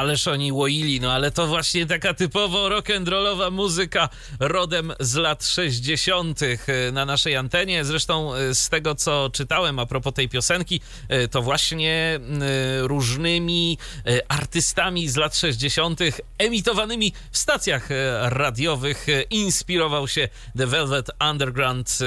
Ależ oni łoili, no ale to właśnie taka typowo rock'n'rollowa muzyka rodem z lat 60. na naszej antenie. Zresztą e, z tego, co czytałem a propos tej piosenki, e, to właśnie e, różnymi artystami z lat 60. emitowanymi w stacjach radiowych inspirował się The Velvet Underground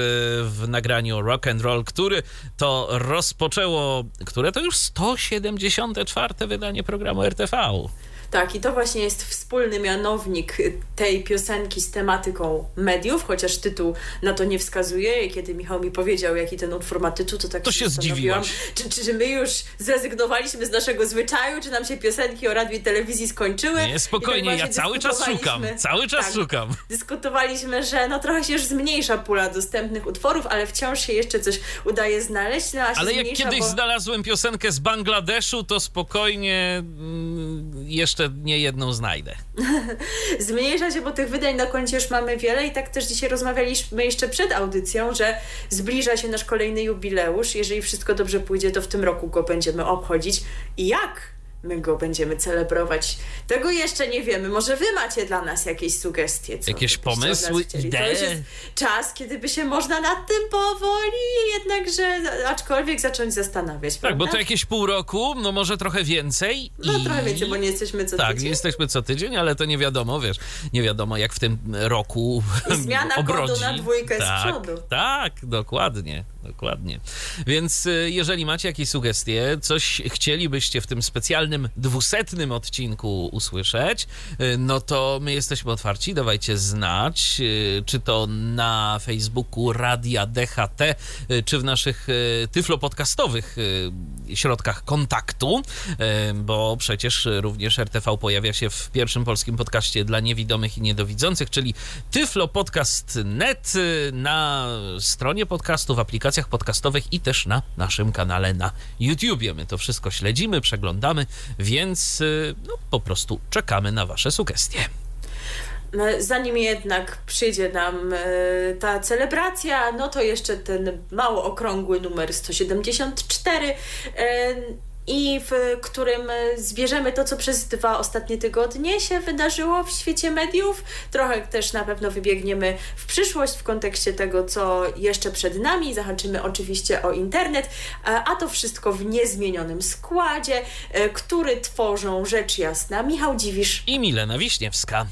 w nagraniu Rock and Roll, który to rozpoczęło, które to już 174. wydanie programu RTV. Tak, i to właśnie jest wspólny mianownik tej piosenki z tematyką mediów, chociaż tytuł na to nie wskazuje. Kiedy Michał mi powiedział, jaki ten utwór ma tytuł, to tak to się zdziwiłam. Czy, czy, czy my już zrezygnowaliśmy z naszego zwyczaju, czy nam się piosenki o radiu i telewizji skończyły? Nie, spokojnie, tak ja cały czas szukam. Cały czas tak, szukam. Dyskutowaliśmy, że no trochę się już zmniejsza pula dostępnych utworów, ale wciąż się jeszcze coś udaje znaleźć. No, ale jak kiedyś bo... znalazłem piosenkę z Bangladeszu, to spokojnie mm, jeszcze jeszcze nie jedną znajdę. Zmniejsza się, bo tych wydań na koncie już mamy wiele i tak też dzisiaj rozmawialiśmy jeszcze przed audycją, że zbliża się nasz kolejny jubileusz. Jeżeli wszystko dobrze pójdzie, to w tym roku go będziemy obchodzić. I jak? My go będziemy celebrować. Tego jeszcze nie wiemy. Może wy macie dla nas jakieś sugestie. Co jakieś pomysły, idee? Czas, kiedy by się można nad tym powoli jednakże, aczkolwiek zacząć zastanawiać. Tak, prawda? bo to jakieś pół roku, no może trochę więcej. No i... trochę więcej, bo nie jesteśmy co tak, tydzień. Tak, nie jesteśmy co tydzień, ale to nie wiadomo, wiesz, nie wiadomo jak w tym roku I zmiana obrodzi. na dwójkę tak, z przodu. Tak, dokładnie dokładnie. Więc y, jeżeli macie jakieś sugestie, coś chcielibyście w tym specjalnym dwusetnym odcinku usłyszeć, y, no to my jesteśmy otwarci, dawajcie znać, y, czy to na Facebooku Radia DHT, czy w naszych tyflopodcastowych środkach kontaktu, bo przecież również RTV pojawia się w pierwszym polskim podcaście dla niewidomych i niedowidzących, czyli tyflopodcast.net na stronie podcastu, w aplikacjach podcastowych i też na naszym kanale na YouTubie. My to wszystko śledzimy, przeglądamy, więc y, no, po prostu czekamy na Wasze sugestie. No, zanim jednak przyjdzie nam e, ta celebracja, no to jeszcze ten mało okrągły numer 174 i w którym zbierzemy to, co przez dwa ostatnie tygodnie się wydarzyło w świecie mediów. Trochę też na pewno wybiegniemy w przyszłość w kontekście tego, co jeszcze przed nami. Zahaczymy oczywiście o internet, a to wszystko w niezmienionym składzie, e, który tworzą rzecz jasna Michał Dziwisz i Milena Wiśniewska.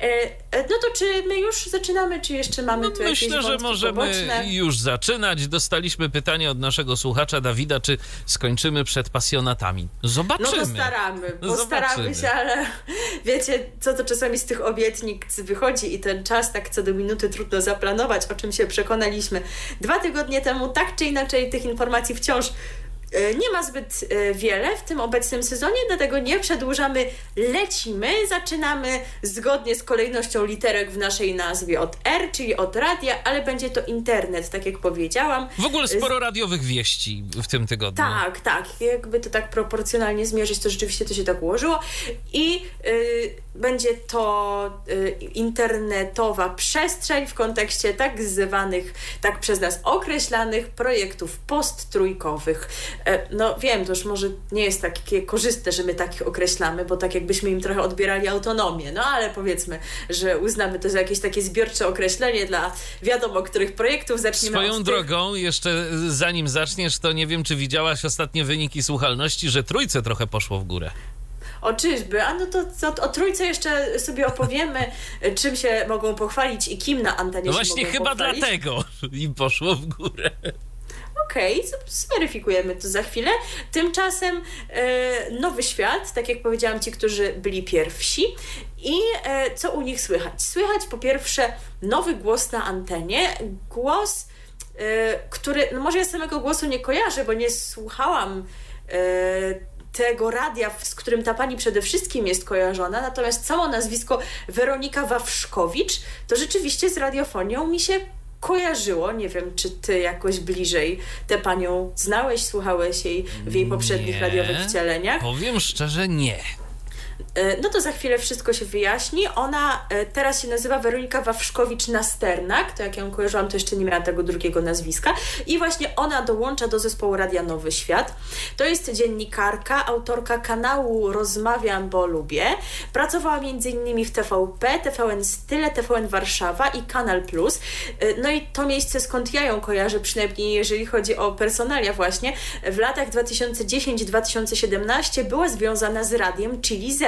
E, e, no to czy my już zaczynamy, czy jeszcze mamy no, tu Myślę, jakieś że możemy poboczne? już zaczynać. Dostaliśmy pytanie od naszego słuchacza Dawida, czy skończymy przed pasjonatami. Zobaczymy. No to staramy, postaramy się, ale wiecie, co to czasami z tych obietnic wychodzi i ten czas tak co do minuty trudno zaplanować, o czym się przekonaliśmy. Dwa tygodnie temu tak czy inaczej tych informacji wciąż nie ma zbyt e, wiele w tym obecnym sezonie, dlatego nie przedłużamy, lecimy, zaczynamy zgodnie z kolejnością literek w naszej nazwie od R, czyli od radia, ale będzie to internet, tak jak powiedziałam. W ogóle sporo radiowych wieści w tym tygodniu. Tak, tak. Jakby to tak proporcjonalnie zmierzyć, to rzeczywiście to się tak ułożyło. I yy, będzie to y, internetowa przestrzeń w kontekście tak zwanych, tak przez nas określanych projektów posttrójkowych. E, no wiem, to już może nie jest takie korzystne, że my takich określamy, bo tak jakbyśmy im trochę odbierali autonomię, no ale powiedzmy, że uznamy to za jakieś takie zbiorcze określenie dla wiadomo których projektów. Zaczniemy Swoją drogą, jeszcze zanim zaczniesz, to nie wiem, czy widziałaś ostatnie wyniki słuchalności, że trójce trochę poszło w górę. O czyżby? A no to, to o trójce jeszcze sobie opowiemy, czym się mogą pochwalić i kim na antenie no właśnie chyba pochwalić. dlatego im poszło w górę. Okej, okay, zweryfikujemy to za chwilę. Tymczasem e, Nowy Świat, tak jak powiedziałam, ci, którzy byli pierwsi. I e, co u nich słychać? Słychać po pierwsze nowy głos na antenie, głos, e, który, no może ja samego głosu nie kojarzę, bo nie słuchałam e, tego radia, z którym ta pani przede wszystkim jest kojarzona, natomiast samo nazwisko Weronika Wawrzkowicz to rzeczywiście z radiofonią mi się kojarzyło. Nie wiem, czy ty jakoś bliżej tę panią znałeś, słuchałeś jej w jej poprzednich Nie. radiowych wcieleniach. Powiem szczerze, nie. E, No to za chwilę wszystko się wyjaśni. Ona e, teraz się nazywa Weronika Wawrzkowicz-Nasternak, to jak ją kojarzyłam, to jeszcze nie miała tego drugiego nazwiska. I właśnie ona dołącza do zespołu Radia Nowy Świat. To jest dziennikarka, autorka kanału Rozmawiam, bo lubię. Pracowała m.in. w TVP, TVN Style, TVN Warszawa i Kanal Plus. E, No i to miejsce, skąd ja ją kojarzę, przynajmniej jeżeli chodzi o personalia właśnie, w latach 2010-2017 była związana z radiem Chili Z.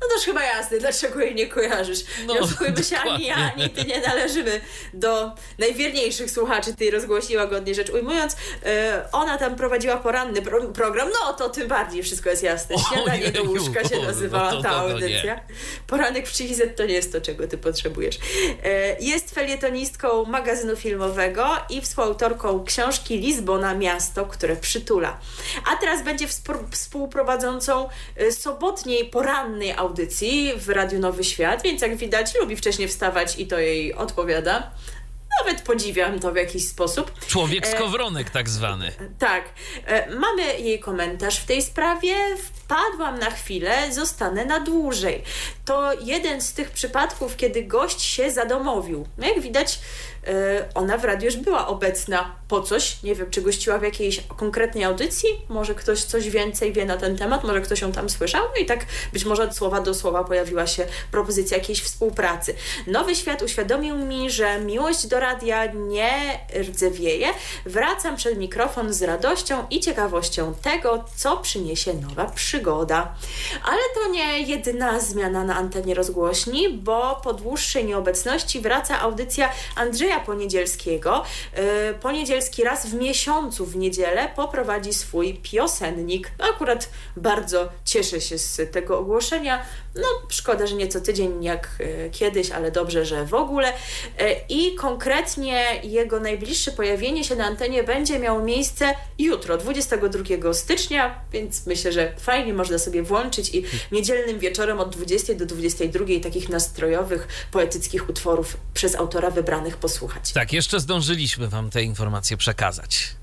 No toż chyba jasne, dlaczego jej nie kojarzysz. No, nie oszukujmy się, ani ja, ani ty nie należymy do najwierniejszych słuchaczy tej rozgłośni, łagodnie rzecz ujmując. E, Ona tam prowadziła poranny pro program, no to tym bardziej wszystko jest jasne. Śniadanie do łóżka się no nazywała ta to- to nie. audycja. Poranek w Z to nie jest to, czego ty potrzebujesz. E, Jest felietonistką magazynu filmowego i współautorką książki Lizbona Miasto, które przytula. A teraz będzie współ- współprowadzącą e, sobotniej, porannej audycji w Radiu Nowy Świat, więc jak widać lubi wcześniej wstawać i to jej odpowiada. Nawet podziwiam to w jakiś sposób. Człowiek z E, kowronek tak zwany. tak. E, Mamy jej komentarz w tej sprawie. Wpadłam na chwilę, zostanę na dłużej. To jeden z tych przypadków, kiedy gość się zadomowił. No jak widać, e, ona w radiu już była obecna po coś. Nie wiem, czy gościła w jakiejś konkretnej audycji. Może ktoś coś więcej wie na ten temat, może ktoś ją tam słyszał. No i tak być może od słowa do słowa pojawiła się propozycja jakiejś współpracy. Nowy Świat uświadomił mi, że miłość do radia nie rdzewieje. Wracam przed mikrofon z radością i ciekawością tego, co przyniesie nowa przygoda. Ale to nie jedyna zmiana na antenie rozgłośni, bo po dłuższej nieobecności wraca audycja Andrzeja Poniedzielskiego. Yy, Poniedzielski raz w miesiącu w niedzielę poprowadzi swój piosennik. Akurat bardzo cieszę się z tego ogłoszenia. No, szkoda, że nie co tydzień jak e, kiedyś, ale dobrze, że w ogóle. E, I konkretnie jego najbliższe pojawienie się na antenie będzie miało miejsce jutro, 22 stycznia, więc myślę, że fajnie można sobie włączyć i niedzielnym wieczorem od 20 do 22 takich nastrojowych, poetyckich utworów przez autora wybranych posłuchać. Tak, jeszcze zdążyliśmy wam te informacje przekazać.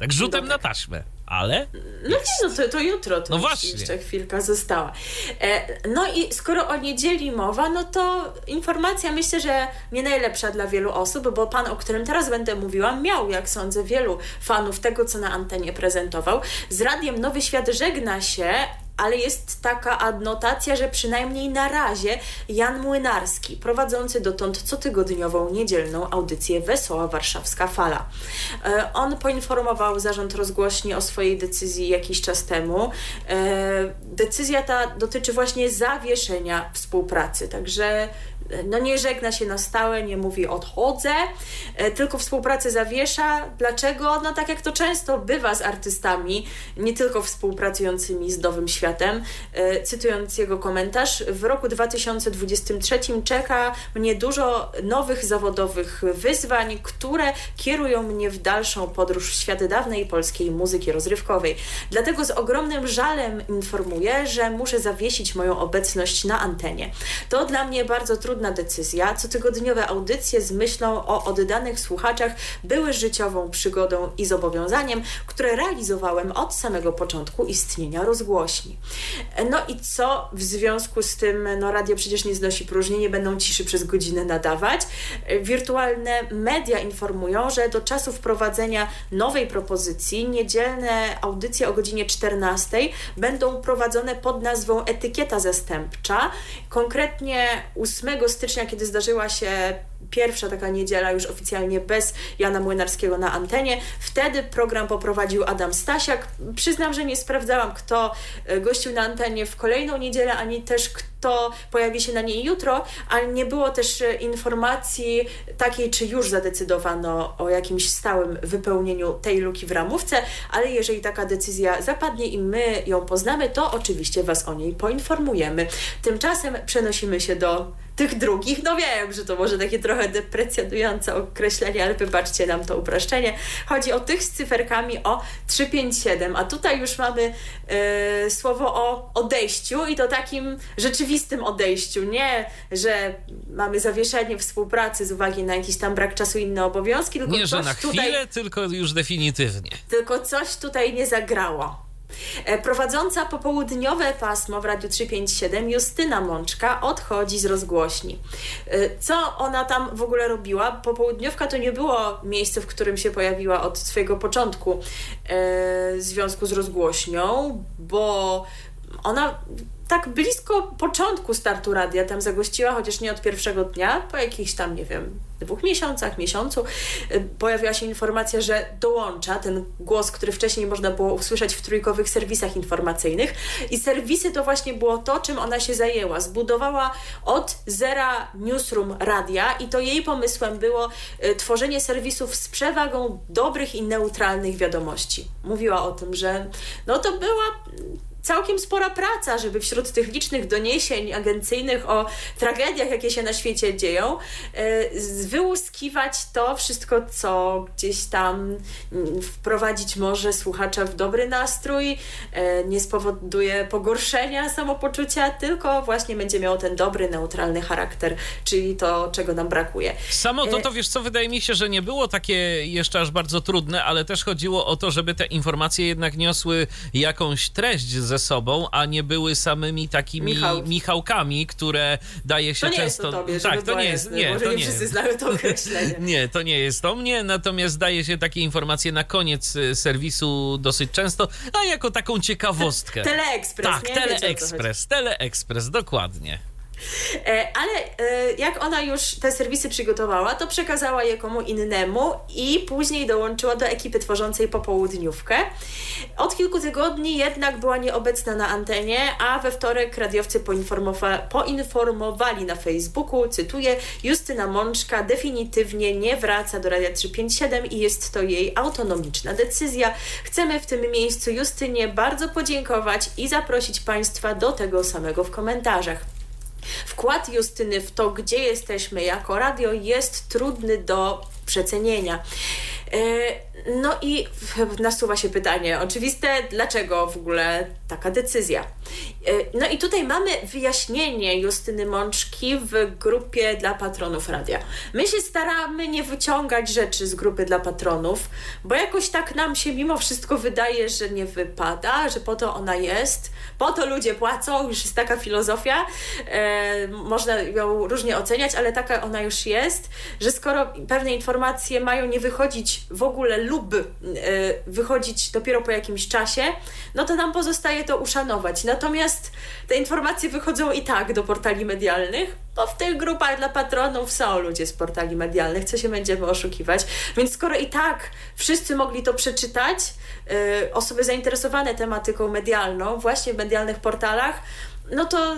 Tak rzutem Dobra. na taśmę, ale No nie, no to, to jutro, to No właśnie. jeszcze chwilka została. E, no i skoro o niedzieli mowa, no to informacja myślę, że nie najlepsza dla wielu osób, bo pan, o którym teraz będę mówiła, miał, jak sądzę, wielu fanów tego, co na antenie prezentował. Z radiem Nowy Świat żegna się, ale jest taka adnotacja, że przynajmniej na razie Jan Młynarski, prowadzący dotąd cotygodniową niedzielną audycję Wesoła Warszawska Fala. E, On poinformował zarząd rozgłośni o swojej decyzji jakiś czas temu. E, Decyzja ta dotyczy właśnie zawieszenia współpracy, także no nie żegna się na stałe, nie mówi odchodzę, e, tylko współpracę zawiesza. Dlaczego? No tak jak to często bywa z artystami, nie tylko współpracującymi z Nowym Światem. E, Cytując jego komentarz, w roku 2023 czeka mnie dużo nowych zawodowych wyzwań, które kierują mnie w dalszą podróż w świat dawnej polskiej muzyki rozrywkowej. Dlatego z ogromnym żalem informuję, że muszę zawiesić moją obecność na antenie. To dla mnie bardzo trudna decyzja. Cotygodniowe audycje z myślą o oddanych słuchaczach były życiową przygodą i zobowiązaniem, które realizowałem od samego początku istnienia rozgłośni. No i co w związku z tym, no radio przecież nie znosi próżni, nie będą ciszy przez godzinę nadawać. Wirtualne media informują, że do czasu wprowadzenia nowej propozycji niedzielne audycje o godzinie 14 będą prowadzone pod nazwą Etykieta Zastępcza. Konkretnie 8 stycznia, kiedy zdarzyła się pierwsza taka niedziela już oficjalnie bez Jana Młynarskiego na antenie. Wtedy program poprowadził Adam Stasiak. Przyznam, że nie sprawdzałam, kto e, gościł na antenie w kolejną niedzielę, ani też kto pojawi się na niej jutro, ale nie było też e, informacji takiej, czy już zadecydowano o jakimś stałym wypełnieniu tej luki w ramówce, ale jeżeli taka decyzja zapadnie i my ją poznamy, to oczywiście Was o niej poinformujemy. Tymczasem przenosimy się do tych drugich. No wiem, że to może takie trochę deprecjonujące określenie, ale wybaczcie nam to uproszczenie. Chodzi o tych z cyferkami o 357, a tutaj już mamy e, słowo o odejściu i to takim rzeczywistym odejściu. Nie, że mamy zawieszenie współpracy z uwagi na jakiś tam brak czasu i inne obowiązki, tylko Nie, że na chwilę, tutaj, tylko już definitywnie. tylko coś tutaj nie zagrało. E, prowadząca popołudniowe pasmo w Radiu 357 Justyna Mączka odchodzi z rozgłośni. E, co ona tam w ogóle robiła? Popołudniówka to nie było miejsce, w którym się pojawiła od swojego początku e, w związku z rozgłośnią, bo ona tak blisko początku startu radia tam zagościła, chociaż nie od pierwszego dnia, po jakichś tam, nie wiem, dwóch miesiącach, miesiącu, y, pojawiła się informacja, że dołącza ten głos, który wcześniej można było usłyszeć w trójkowych serwisach informacyjnych. I serwisy to właśnie było to, czym ona się zajęła. Zbudowała od zera newsroom radia i to jej pomysłem było y, tworzenie serwisów z przewagą dobrych i neutralnych wiadomości. Mówiła o tym, że no to była całkiem spora praca, żeby wśród tych licznych doniesień agencyjnych o tragediach, jakie się na świecie dzieją, e, wyłuskiwać to wszystko, co gdzieś tam mm, wprowadzić może słuchacza w dobry nastrój, e, nie spowoduje pogorszenia samopoczucia, tylko właśnie będzie miało ten dobry, neutralny charakter, czyli to, czego nam brakuje. Samo to, e, to wiesz co, wydaje mi się, że nie było takie jeszcze aż bardzo trudne, ale też chodziło o to, żeby te informacje jednak niosły jakąś treść ze sobą, a nie były samymi takimi Michał. Michałkami, które daje się to nie często. Jest to tobie, tak, to nie jest. Nie, Może to nie, nie wszyscy znają to określenie. nie, to nie jest to mnie, natomiast daje się takie informacje na koniec y, serwisu dosyć często, a jako taką ciekawostkę. Teleekspres, tak, nie? Teleekspres, Teleekspres, dokładnie. E, ale e, jak ona już te serwisy przygotowała, to przekazała je komu innemu i później dołączyła do ekipy tworzącej popołudniówkę. Od kilku tygodni jednak była nieobecna na antenie, a we wtorek radiowcy poinformowa poinformowali na Facebooku, cytuję, Justyna Mączka definitywnie nie wraca do Radia 357 i jest to jej autonomiczna decyzja. Chcemy w tym miejscu Justynie bardzo podziękować i zaprosić Państwa do tego samego w komentarzach. Wkład Justyny w to, gdzie jesteśmy jako radio, jest trudny do przecenienia. No i nasuwa się pytanie oczywiste, dlaczego w ogóle taka decyzja? E, no i tutaj mamy wyjaśnienie Justyny Mączki w grupie dla patronów radia. My się staramy nie wyciągać rzeczy z grupy dla patronów, bo jakoś tak nam się mimo wszystko wydaje, że nie wypada, że po to ona jest, po to ludzie płacą, już jest taka filozofia, e, można ją różnie oceniać, ale taka ona już jest, że skoro pewne informacje mają nie wychodzić w ogóle lub e, wychodzić dopiero po jakimś czasie, no to nam pozostaje to uszanować. Natomiast te informacje wychodzą i tak do portali medialnych, bo w tych grupach dla patronów są ludzie z portali medialnych, co się będziemy oszukiwać. Więc skoro i tak wszyscy mogli to przeczytać, e, osoby zainteresowane tematyką medialną, właśnie w medialnych portalach, no to,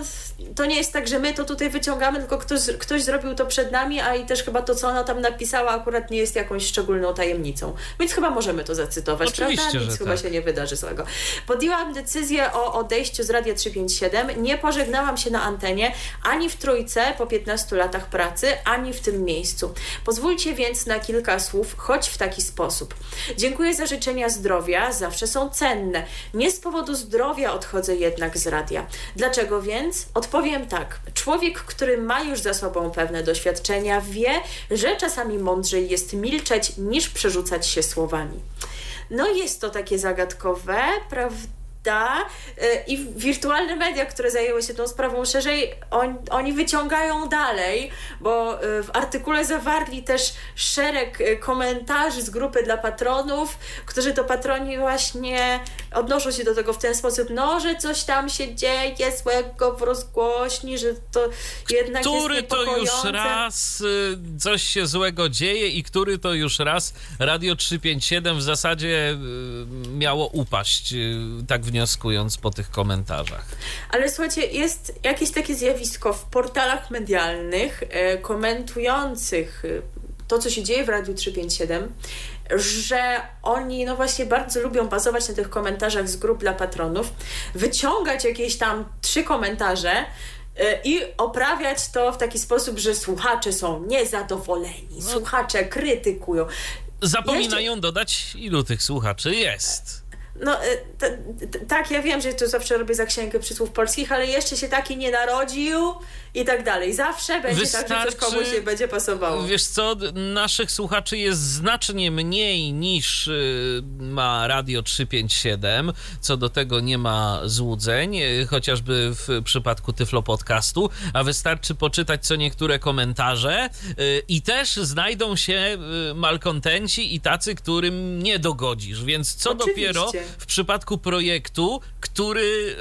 to nie jest tak, że my to tutaj wyciągamy, tylko ktoś, ktoś zrobił to przed nami, a i też chyba to, co ona tam napisała, akurat nie jest jakąś szczególną tajemnicą. Więc chyba możemy to zacytować, Oczywiście, prawda? Nic chyba tak. się nie wydarzy złego. Podjęłam decyzję o odejściu z Radia 357. Nie pożegnałam się na antenie ani w trójce po 15 latach pracy, ani w tym miejscu. Pozwólcie więc na kilka słów, choć w taki sposób. Dziękuję za życzenia zdrowia, zawsze są cenne. Nie z powodu zdrowia odchodzę jednak z radia. Dlaczego? Dlaczego więc? Odpowiem tak. Człowiek, który ma już za sobą pewne doświadczenia, wie, że czasami mądrzej jest milczeć niż przerzucać się słowami. No jest to takie zagadkowe, prawda? Prawda? Y, I wirtualne media, które zajęły się tą sprawą szerzej, on, oni wyciągają dalej, bo y, w artykule zawarli też szereg y, komentarzy z grupy dla patronów, którzy to patroni właśnie odnoszą się do tego w ten sposób, no, że coś tam się dzieje złego w rozgłośni, że to jednak który jest to już raz coś się złego dzieje i który to już raz Radio 357 w zasadzie miało upaść, tak w wnioskując po tych komentarzach. Ale słuchajcie, jest jakieś takie zjawisko w portalach medialnych e, komentujących e, to, co się dzieje w Radiu 357, że oni no właśnie bardzo lubią bazować na tych komentarzach z grup dla patronów, wyciągać jakieś tam trzy komentarze i oprawiać to w taki sposób, że słuchacze są niezadowoleni, no. słuchacze krytykują. Zapominają dodać, ilu tych słuchaczy jest. No tak, ja wiem, że to zawsze robię za księgę przysłów polskich, ale jeszcze się taki nie narodził i tak dalej. Zawsze będzie Wystarczy, tak, że coś komuś nie będzie pasowało. Wiesz co, naszych słuchaczy jest znacznie mniej niż y, ma Radio 357. Co do tego nie ma złudzeń, y, chociażby w przypadku Tyflo Podcastu, a wystarczy poczytać co niektóre komentarze y, i też znajdą się malkontenci i tacy, którym nie dogodzisz. Więc co Oczywiście. dopiero w przypadku projektu, który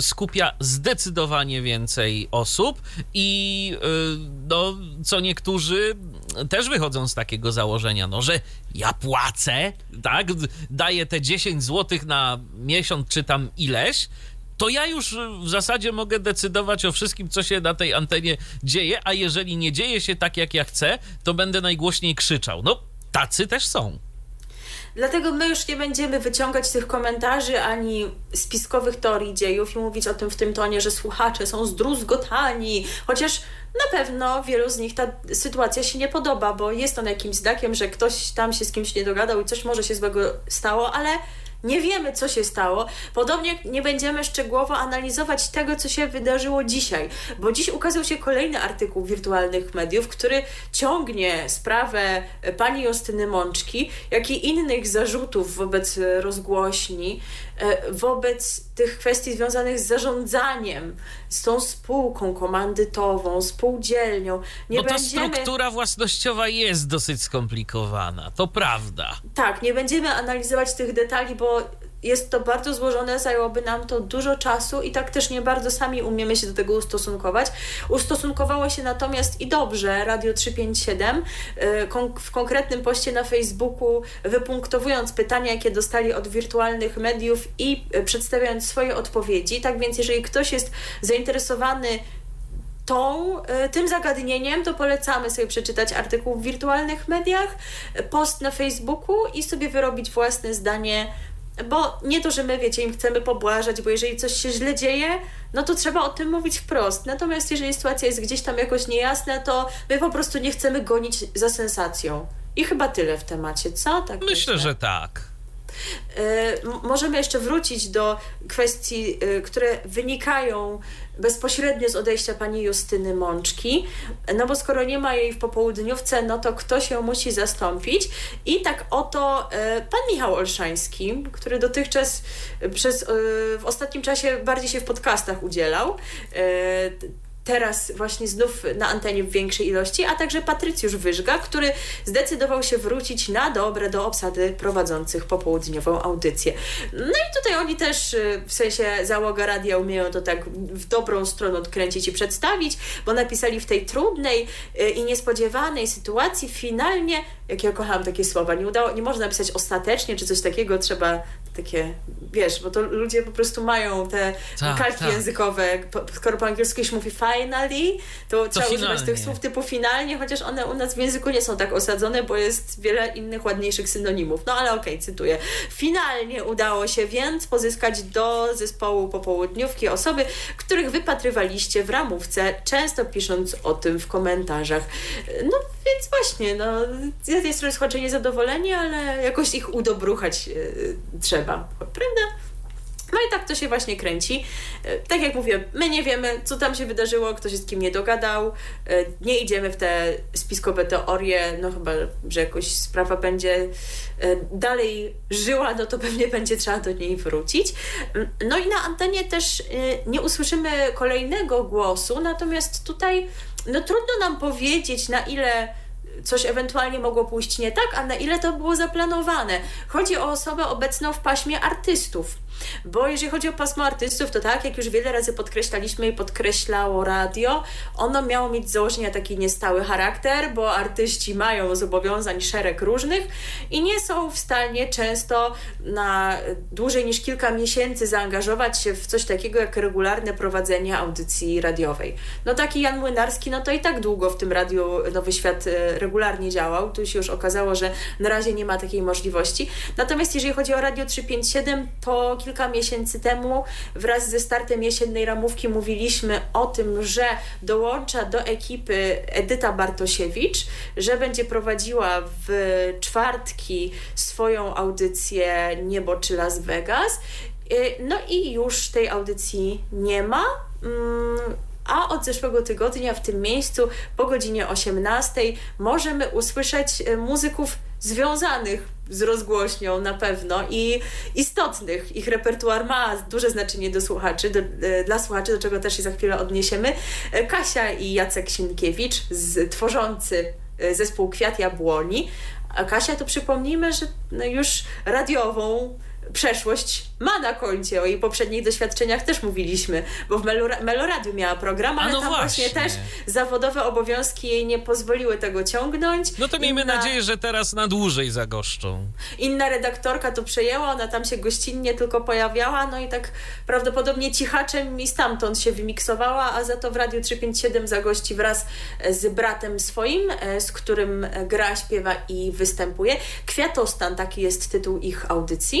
skupia zdecydowanie więcej osób i y, no, co niektórzy też wychodzą z takiego założenia, no, że ja płacę, tak, daję te 10 zł na miesiąc czy tam ileś, to ja już w zasadzie mogę decydować o wszystkim, co się na tej antenie dzieje, a jeżeli nie dzieje się tak, jak ja chcę, to będę najgłośniej krzyczał. No, tacy też są. Dlatego my już nie będziemy wyciągać tych komentarzy ani spiskowych teorii dziejów i mówić o tym w tym tonie, że słuchacze są zdruzgotani, chociaż na pewno wielu z nich ta sytuacja się nie podoba, bo jest on jakimś znakiem, że ktoś tam się z kimś nie dogadał i coś może się złego stało, ale nie wiemy, co się stało. Podobnie nie będziemy szczegółowo analizować tego, co się wydarzyło dzisiaj, bo dziś ukazał się kolejny artykuł wirtualnych mediów, który ciągnie sprawę pani Justyny Mączki, jak i innych zarzutów wobec rozgłośni, wobec tych kwestii związanych z zarządzaniem, z tą spółką komandytową, spółdzielnią. Nie Bo to będziemy... struktura własnościowa jest dosyć skomplikowana, to prawda. Tak, nie będziemy analizować tych detali, bo jest to bardzo złożone, zajęłoby nam to dużo czasu i tak też nie bardzo sami umiemy się do tego ustosunkować. Ustosunkowało się natomiast i dobrze Radio 357 y, w konkretnym poście na Facebooku, wypunktowując pytania, jakie dostali od wirtualnych mediów i y, przedstawiając swoje odpowiedzi. Tak więc, jeżeli ktoś jest zainteresowany tą, y, tym zagadnieniem, to polecamy sobie przeczytać artykuł w wirtualnych mediach, post na Facebooku i sobie wyrobić własne zdanie bo nie to, że my, wiecie, im chcemy pobłażać, bo jeżeli coś się źle dzieje, no to trzeba o tym mówić wprost. Natomiast jeżeli sytuacja jest gdzieś tam jakoś niejasna, to my po prostu nie chcemy gonić za sensacją. I chyba tyle w temacie, co? Tak myślę, myślę. że tak. Y, możemy jeszcze wrócić do kwestii, y, które wynikają bezpośrednio z odejścia pani Justyny Mączki, no bo skoro nie ma jej w popołudniówce, no to ktoś ją musi zastąpić. I tak oto y, pan Michał Olszański, który dotychczas przez, w ostatnim czasie bardziej się w podcastach udzielał, teraz właśnie znów na antenie w większej ilości, a także Patrycjusz Wyżga, który zdecydował się wrócić na dobre do obsady prowadzących popołudniową audycję. No i tutaj oni też, y, w sensie załoga radia umieją to tak w dobrą stronę odkręcić i przedstawić, bo napisali w tej trudnej y, i niespodziewanej sytuacji finalnie, jak ja kocham takie słowa, nie udało, nie można napisać ostatecznie czy coś takiego, trzeba takie, wiesz, bo to ludzie po prostu mają te tak, kalki tak. językowe, skoro po angielsku się mówi finally, to, to trzeba finalnie. używać tych słów typu finalnie, chociaż one u nas w języku nie są tak osadzone, bo jest wiele innych ładniejszych synonimów. No ale okej, okay, cytuję. Finalnie udało się więc pozyskać do zespołu popołudniówki osoby, których wypatrywaliście w ramówce, często pisząc o tym w komentarzach. No więc właśnie, no z jednej strony słuchacze niezadowoleni, ale jakoś ich udobruchać yy, trzeba prawda? No i tak to się właśnie kręci. E, tak jak mówię, my nie wiemy, co tam się wydarzyło, kto się z kim nie dogadał. E, nie idziemy w te spiskowe teorie, no chyba, że jakoś sprawa będzie dalej żyła, no to pewnie będzie trzeba do niej wrócić. No i na antenie też nie usłyszymy kolejnego głosu, natomiast tutaj no trudno nam powiedzieć, na ile coś ewentualnie mogło pójść nie tak, a na ile to było zaplanowane. Chodzi o osobę obecną w paśmie artystów. Bo jeżeli chodzi o pasmo artystów, to tak, jak już wiele razy podkreślaliśmy i podkreślało radio, ono miało mieć z założenia taki niestały charakter, bo artyści mają zobowiązań szereg różnych i nie są w stanie często na dłużej niż kilka miesięcy zaangażować się w coś takiego jak regularne prowadzenie audycji radiowej. No taki Jan Młynarski, no to i tak długo w tym radiu Nowy Świat e, regularnie działał. Tu się już okazało, że na razie nie ma takiej możliwości. Natomiast jeżeli chodzi o Radio 357, to kilka miesięcy temu wraz ze startem jesiennej ramówki mówiliśmy o tym, że dołącza do ekipy Edyta Bartosiewicz, że będzie prowadziła w czwartki swoją audycję Niebo czy Las Vegas. Y, no i już tej audycji nie ma. Mm, a od zeszłego tygodnia w tym miejscu po godzinie 18 możemy usłyszeć y, muzyków związanych z rozgłośnią na pewno i istotnych. Ich repertuar ma duże znaczenie do słuchaczy, do, y, dla słuchaczy, do czego też się za chwilę odniesiemy. Kasia i Jacek Sienkiewicz, z, tworzący zespół Kwiat Jabłoni. A Kasia to przypomnijmy, że no już radiową przeszłość ma na koncie. O jej poprzednich doświadczeniach też mówiliśmy, bo w Meloradiu miała program, ale no tam właśnie. właśnie. też zawodowe obowiązki jej nie pozwoliły tego ciągnąć. No to miejmy Inna... nadzieję, że teraz na dłużej zagoszczą. Inna redaktorka to przejęła, ona tam się gościnnie tylko pojawiała, no i tak prawdopodobnie cichaczem i stamtąd się wymiksowała, a za to w Radiu 357 zagości wraz z bratem swoim, e, z którym gra, śpiewa i występuje. Kwiatostan, taki jest tytuł ich audycji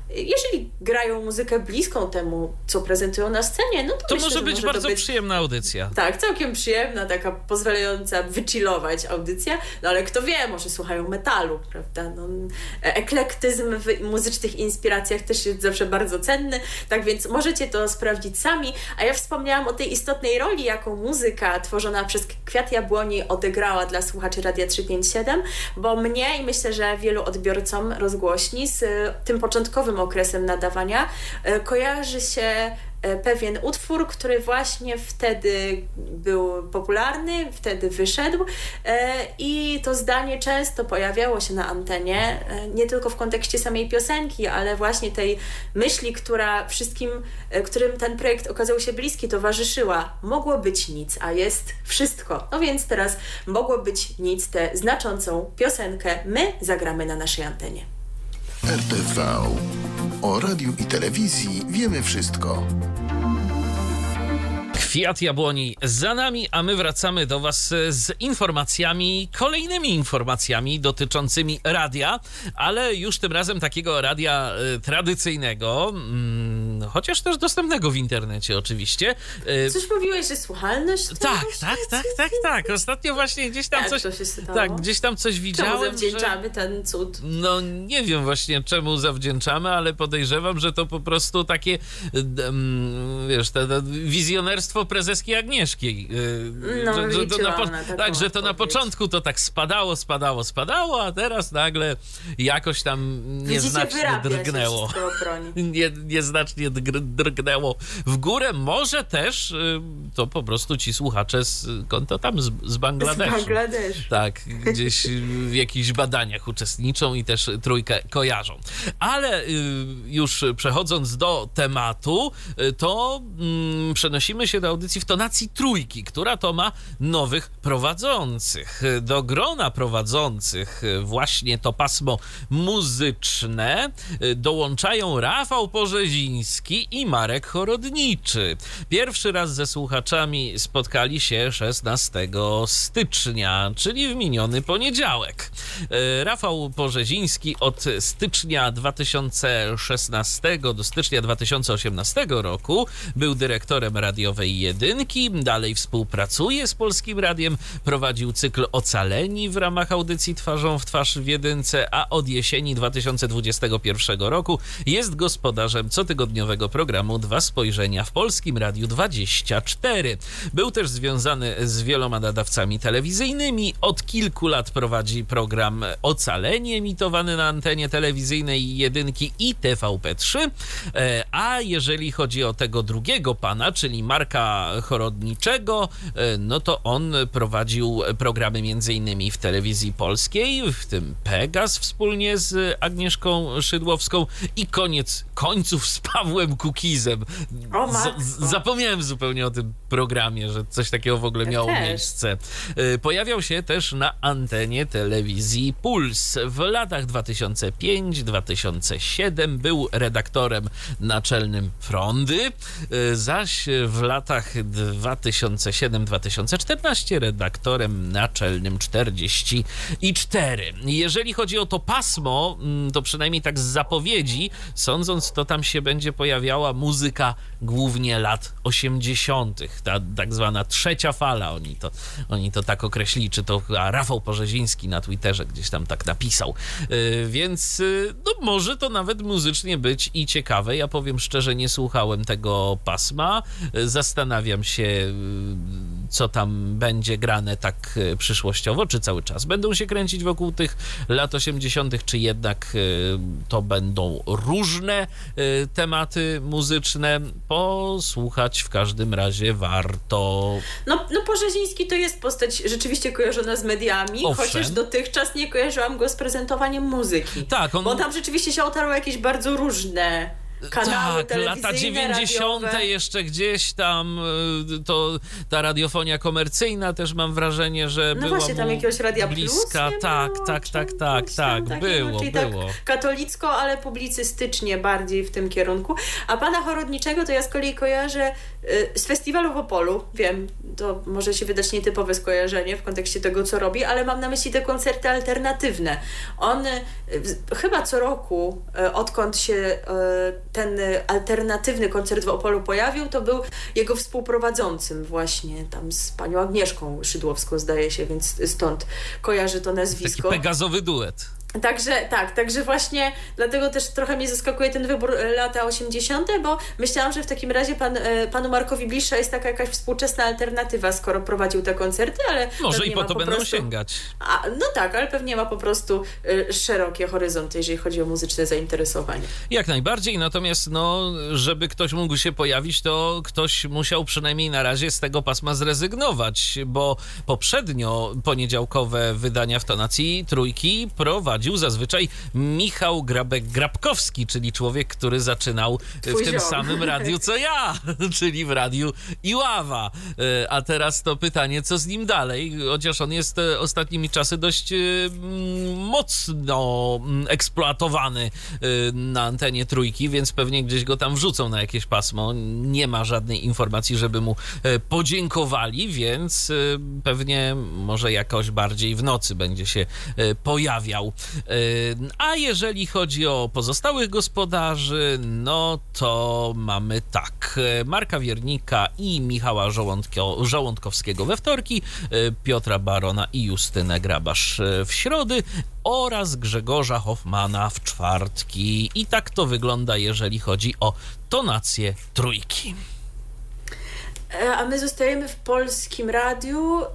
jeżeli grają muzykę bliską temu, co prezentują na scenie, no to, to myślę, może być może bardzo być, przyjemna audycja. Tak, całkiem przyjemna, taka pozwalająca wychillować audycja, no ale kto wie, może słuchają metalu, prawda? No, eklektyzm w muzycznych inspiracjach też jest zawsze bardzo cenny, tak więc możecie to sprawdzić sami, a ja wspomniałam o tej istotnej roli, jaką muzyka tworzona przez Kwiat Jabłoni odegrała dla słuchaczy Radia 357, bo mnie i myślę, że wielu odbiorcom rozgłośni z tym początkowym okresem nadawania, e, kojarzy się e, pewien utwór, który właśnie wtedy był popularny, wtedy wyszedł e, i to zdanie często pojawiało się na antenie, nie tylko w kontekście samej piosenki, ale właśnie tej myśli, która wszystkim, którym ten projekt okazał się bliski, towarzyszyła. Mogło być nic, a jest wszystko. No więc teraz mogło być nic, tę znaczącą piosenkę my zagramy na naszej antenie. RTV. O radiu i telewizji wiemy wszystko. Kwiat Jabłoni za nami, a my wracamy do Was z informacjami, kolejnymi informacjami dotyczącymi radia, ale już tym razem takiego radia y, tradycyjnego, mm, chociaż też dostępnego w internecie oczywiście. Y, coś mówiłeś, że słuchalność? Tak, tak, tak, tak, tak. Ostatnio właśnie gdzieś tam Jak coś. Tak, gdzieś tam coś widziałem. Czemu zawdzięczamy że, ten cud? No nie wiem właśnie czemu zawdzięczamy, ale podejrzewam, że to po prostu takie, um, wiesz, te, te wizjonerstwo prezeski Agnieszki. Y, no, to na po, tak, że to na początku to tak spadało, spadało, spadało, a teraz nagle jakoś tam nieznacznie drgnęło. Nie, nieznacznie drgnęło w górę. Może też y, to po prostu ci słuchacze z konto tam z, z Bangladeszu. Z Bangladeszu. Tak, gdzieś w jakichś badaniach uczestniczą i też trójkę kojarzą. Ale y, już przechodząc do tematu, to mm, przenosimy się do audycji w tonacji trójki, która to ma nowych prowadzących. Do grona prowadzących właśnie to pasmo muzyczne dołączają Rafał Porzeziński i Marek Chorodniczy. Pierwszy raz ze słuchaczami spotkali się 16 stycznia, czyli w miniony poniedziałek. Rafał Porzeziński od stycznia 2016 do stycznia 2018 roku był dyrektorem radiowej jedynki, dalej współpracuje z Polskim Radiem, prowadził cykl Ocaleni w ramach audycji Twarzą w Twarz w jedynce, a od jesieni 2021 roku jest gospodarzem cotygodniowego programu Dwa Spojrzenia w Polskim Radiu 24. Był też związany z wieloma nadawcami telewizyjnymi. Od kilku lat prowadzi program Ocalenie emitowany na antenie telewizyjnej jedynki i TVP3. E, a jeżeli chodzi o tego drugiego pana, czyli Marka Chorodniczego, e, no to on prowadził programy m.in. w telewizji polskiej, w tym Pegas wspólnie z Agnieszką Szydłowską i koniec końców z Pawłem. O, matko. zapomniałem zupełnie o tym programie, że coś takiego w ogóle miało też. miejsce. Y, Pojawiał się też na antenie telewizji Puls. W latach 2005-2007 był redaktorem naczelnym Frondy, y, zaś w latach 2007-2014 redaktorem naczelnym 44. Jeżeli chodzi o to pasmo, mm, to przynajmniej tak z zapowiedzi, sądząc, to tam się będzie pojawiała muzyka głównie lat 80., ta tak zwana trzecia fala, oni to, oni to tak określili, czy to a Rafał Porzeziński na Twitterze gdzieś tam tak napisał. Yy, Więc yy, no, może to nawet muzycznie być i ciekawe. Ja powiem szczerze, nie słuchałem tego pasma. Yy, Zastanawiam się, co tam będzie grane tak yy, przyszłościowo, czy cały czas będą się kręcić wokół tych lat 80., czy jednak yy, to będą różne yy, tematy muzyczne. Posłuchać w każdym razie warto. No, no Porzeziński to jest postać rzeczywiście kojarzona z mediami, Owszem. chociaż dotychczas nie kojarzyłam go z prezentowaniem muzyki. Tak, on- Bo tam rzeczywiście się otarły jakieś bardzo różne kanały tak, lata telewizyjne, 90. radiowe. jeszcze gdzieś tam y, to ta radiofonia komercyjna też mam wrażenie, że No była właśnie, tam jakiegoś Radia bliska. Plus tak, było, tak, czy tak, tak, coś tam tak, takiego, było, czyli było. Tak katolicko, ale publicystycznie bardziej w tym kierunku. A pana Chorodniczego to ja z kolei kojarzę y, z festiwalu w Opolu. Wiem, to może się wydać nietypowe skojarzenie w kontekście tego, co robi, ale mam na myśli te koncerty alternatywne. On y, chyba co roku, odkąd się ten y, alternatywny koncert w Opolu pojawił, to był jego współprowadzącym właśnie tam z panią Agnieszką Szydłowską zdaje się, więc stąd kojarzy to Taki nazwisko. pegazowy duet. Także tak, także właśnie dlatego też trochę mnie zaskakuje ten wybór e, lata 80., bo myślałam, że w takim razie pan, e, panu Markowi bliższa jest taka jakaś współczesna alternatywa, skoro prowadził te koncerty, ale Może i po to będą prostu, sięgać. A, no tak, ale pewnie ma po prostu e, szerokie horyzonty, jeżeli chodzi o muzyczne zainteresowanie. Jak najbardziej, natomiast no, żeby ktoś mógł się pojawić, to ktoś musiał przynajmniej na razie z tego pasma zrezygnować, bo poprzednio poniedziałkowe wydania w tonacji trójki prowadził zazwyczaj Michał Grabek-Grabkowski, czyli człowiek, który zaczynał Twój w tym ziom. samym radiu co ja, czyli w radiu Iława. E, A teraz to pytanie, co z nim dalej? Chociaż on jest e, ostatnimi czasy dość e, mm, mocno mm, eksploatowany e, na antenie trójki, więc pewnie gdzieś go tam wrzucą na jakieś pasmo. Nie ma żadnej informacji, żeby mu e, podziękowali, więc e, pewnie może jakoś bardziej w nocy będzie się e, pojawiał. A jeżeli chodzi o pozostałych gospodarzy, no to mamy tak. Marka Wiernika i Michała Żołądko, Żołądkowskiego we wtorki, e, Piotra Barona i Justynę Grabasz e, w środy oraz Grzegorza Hoffmana w czwartki. I tak to wygląda, jeżeli chodzi o tonację trójki. E, A my zostajemy w polskim radiu, e,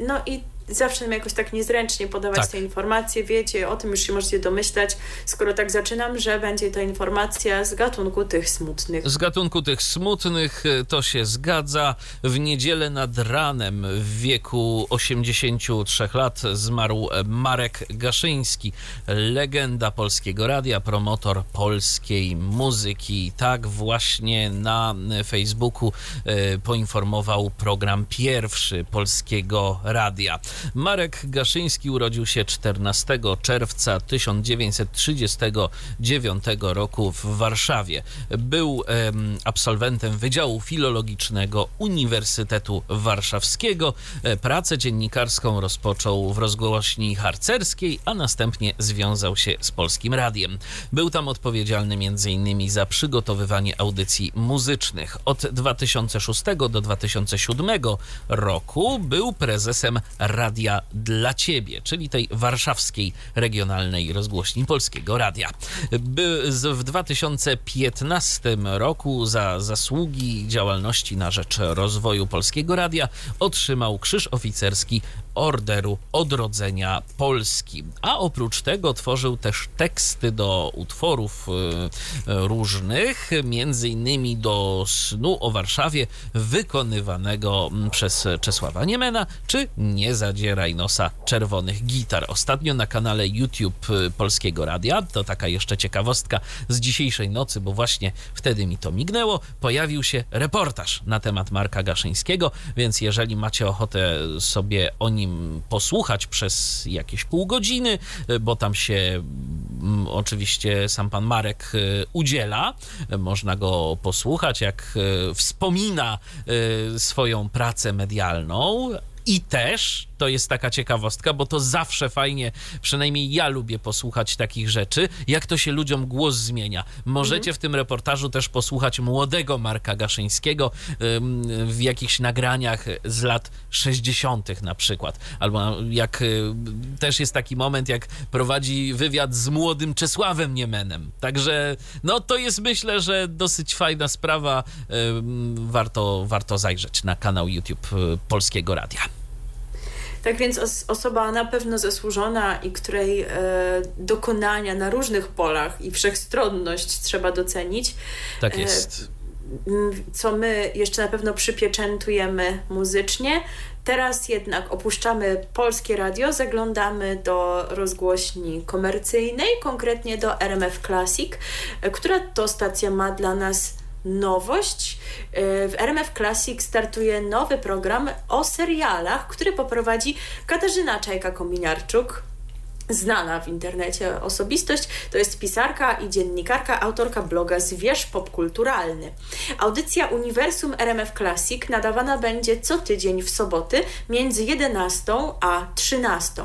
no i zawsze nam jakoś tak niezręcznie podawać Tak. te informacje. Wiecie, o tym już się możecie domyślać, skoro tak zaczynam, że będzie to informacja z gatunku tych smutnych. Z gatunku tych smutnych e, to się zgadza. W niedzielę nad ranem w wieku 83 lat zmarł Marek Gaszyński, legenda polskiego radia, promotor polskiej muzyki. Tak właśnie na Facebooku e, poinformował program pierwszy polskiego radia. Marek Gaszyński urodził się 14 czerwca 1939 roku w Warszawie. Był em, absolwentem Wydziału Filologicznego Uniwersytetu Warszawskiego. E, Pracę dziennikarską rozpoczął w rozgłośni harcerskiej, a następnie związał się z Polskim Radiem. Był tam odpowiedzialny m.in. za przygotowywanie audycji muzycznych. Od 2006 do 2007 roku był prezesem Radia dla Ciebie, czyli tej warszawskiej regionalnej rozgłośni Polskiego Radia. W 2015 roku za zasługi działalności na rzecz rozwoju Polskiego Radia otrzymał Krzyż Oficerski Orderu Odrodzenia Polski. A oprócz tego tworzył też teksty do utworów różnych, między innymi do Snu o Warszawie wykonywanego przez Czesława Niemena, czy Nie zadzieraj nosa czerwonych gitar. Ostatnio na kanale YouTube Polskiego Radia, to taka jeszcze ciekawostka z dzisiejszej nocy, bo właśnie wtedy mi to mignęło, pojawił się reportaż na temat Marka Gaszyńskiego, więc jeżeli macie ochotę sobie o nim posłuchać przez jakieś pół godziny, bo tam się mm, oczywiście sam pan Marek y, udziela, można go posłuchać, jak wspomina swoją pracę medialną, i też to jest taka ciekawostka, bo to zawsze fajnie, przynajmniej ja lubię posłuchać takich rzeczy, jak to się ludziom głos zmienia. Możecie mhm. w tym reportażu też posłuchać młodego Marka Gaszyńskiego w jakichś nagraniach z lat 60. na przykład. Albo jak y, też jest taki moment, jak prowadzi wywiad z młodym Czesławem Niemenem. Także no to jest myślę, że dosyć fajna sprawa. Warto, warto zajrzeć na kanał YouTube y, Polskiego Radia. Tak więc os osoba na pewno zasłużona i której e, dokonania na różnych polach i wszechstronność trzeba docenić. Tak e, jest. E, co my jeszcze na pewno przypieczętujemy muzycznie. Teraz jednak opuszczamy polskie radio, zaglądamy do rozgłośni komercyjnej, konkretnie do RMF Classic, e, która to stacja ma dla nas nowość. E, w RMF Classic startuje nowy program o serialach, który poprowadzi Katarzyna Czajka-Kominiarczuk, znana w internecie osobistość. To jest pisarka i dziennikarka, autorka bloga Zwierz Popkulturalny. Audycja Uniwersum RMF Classic nadawana będzie co tydzień w soboty między 11 a 13.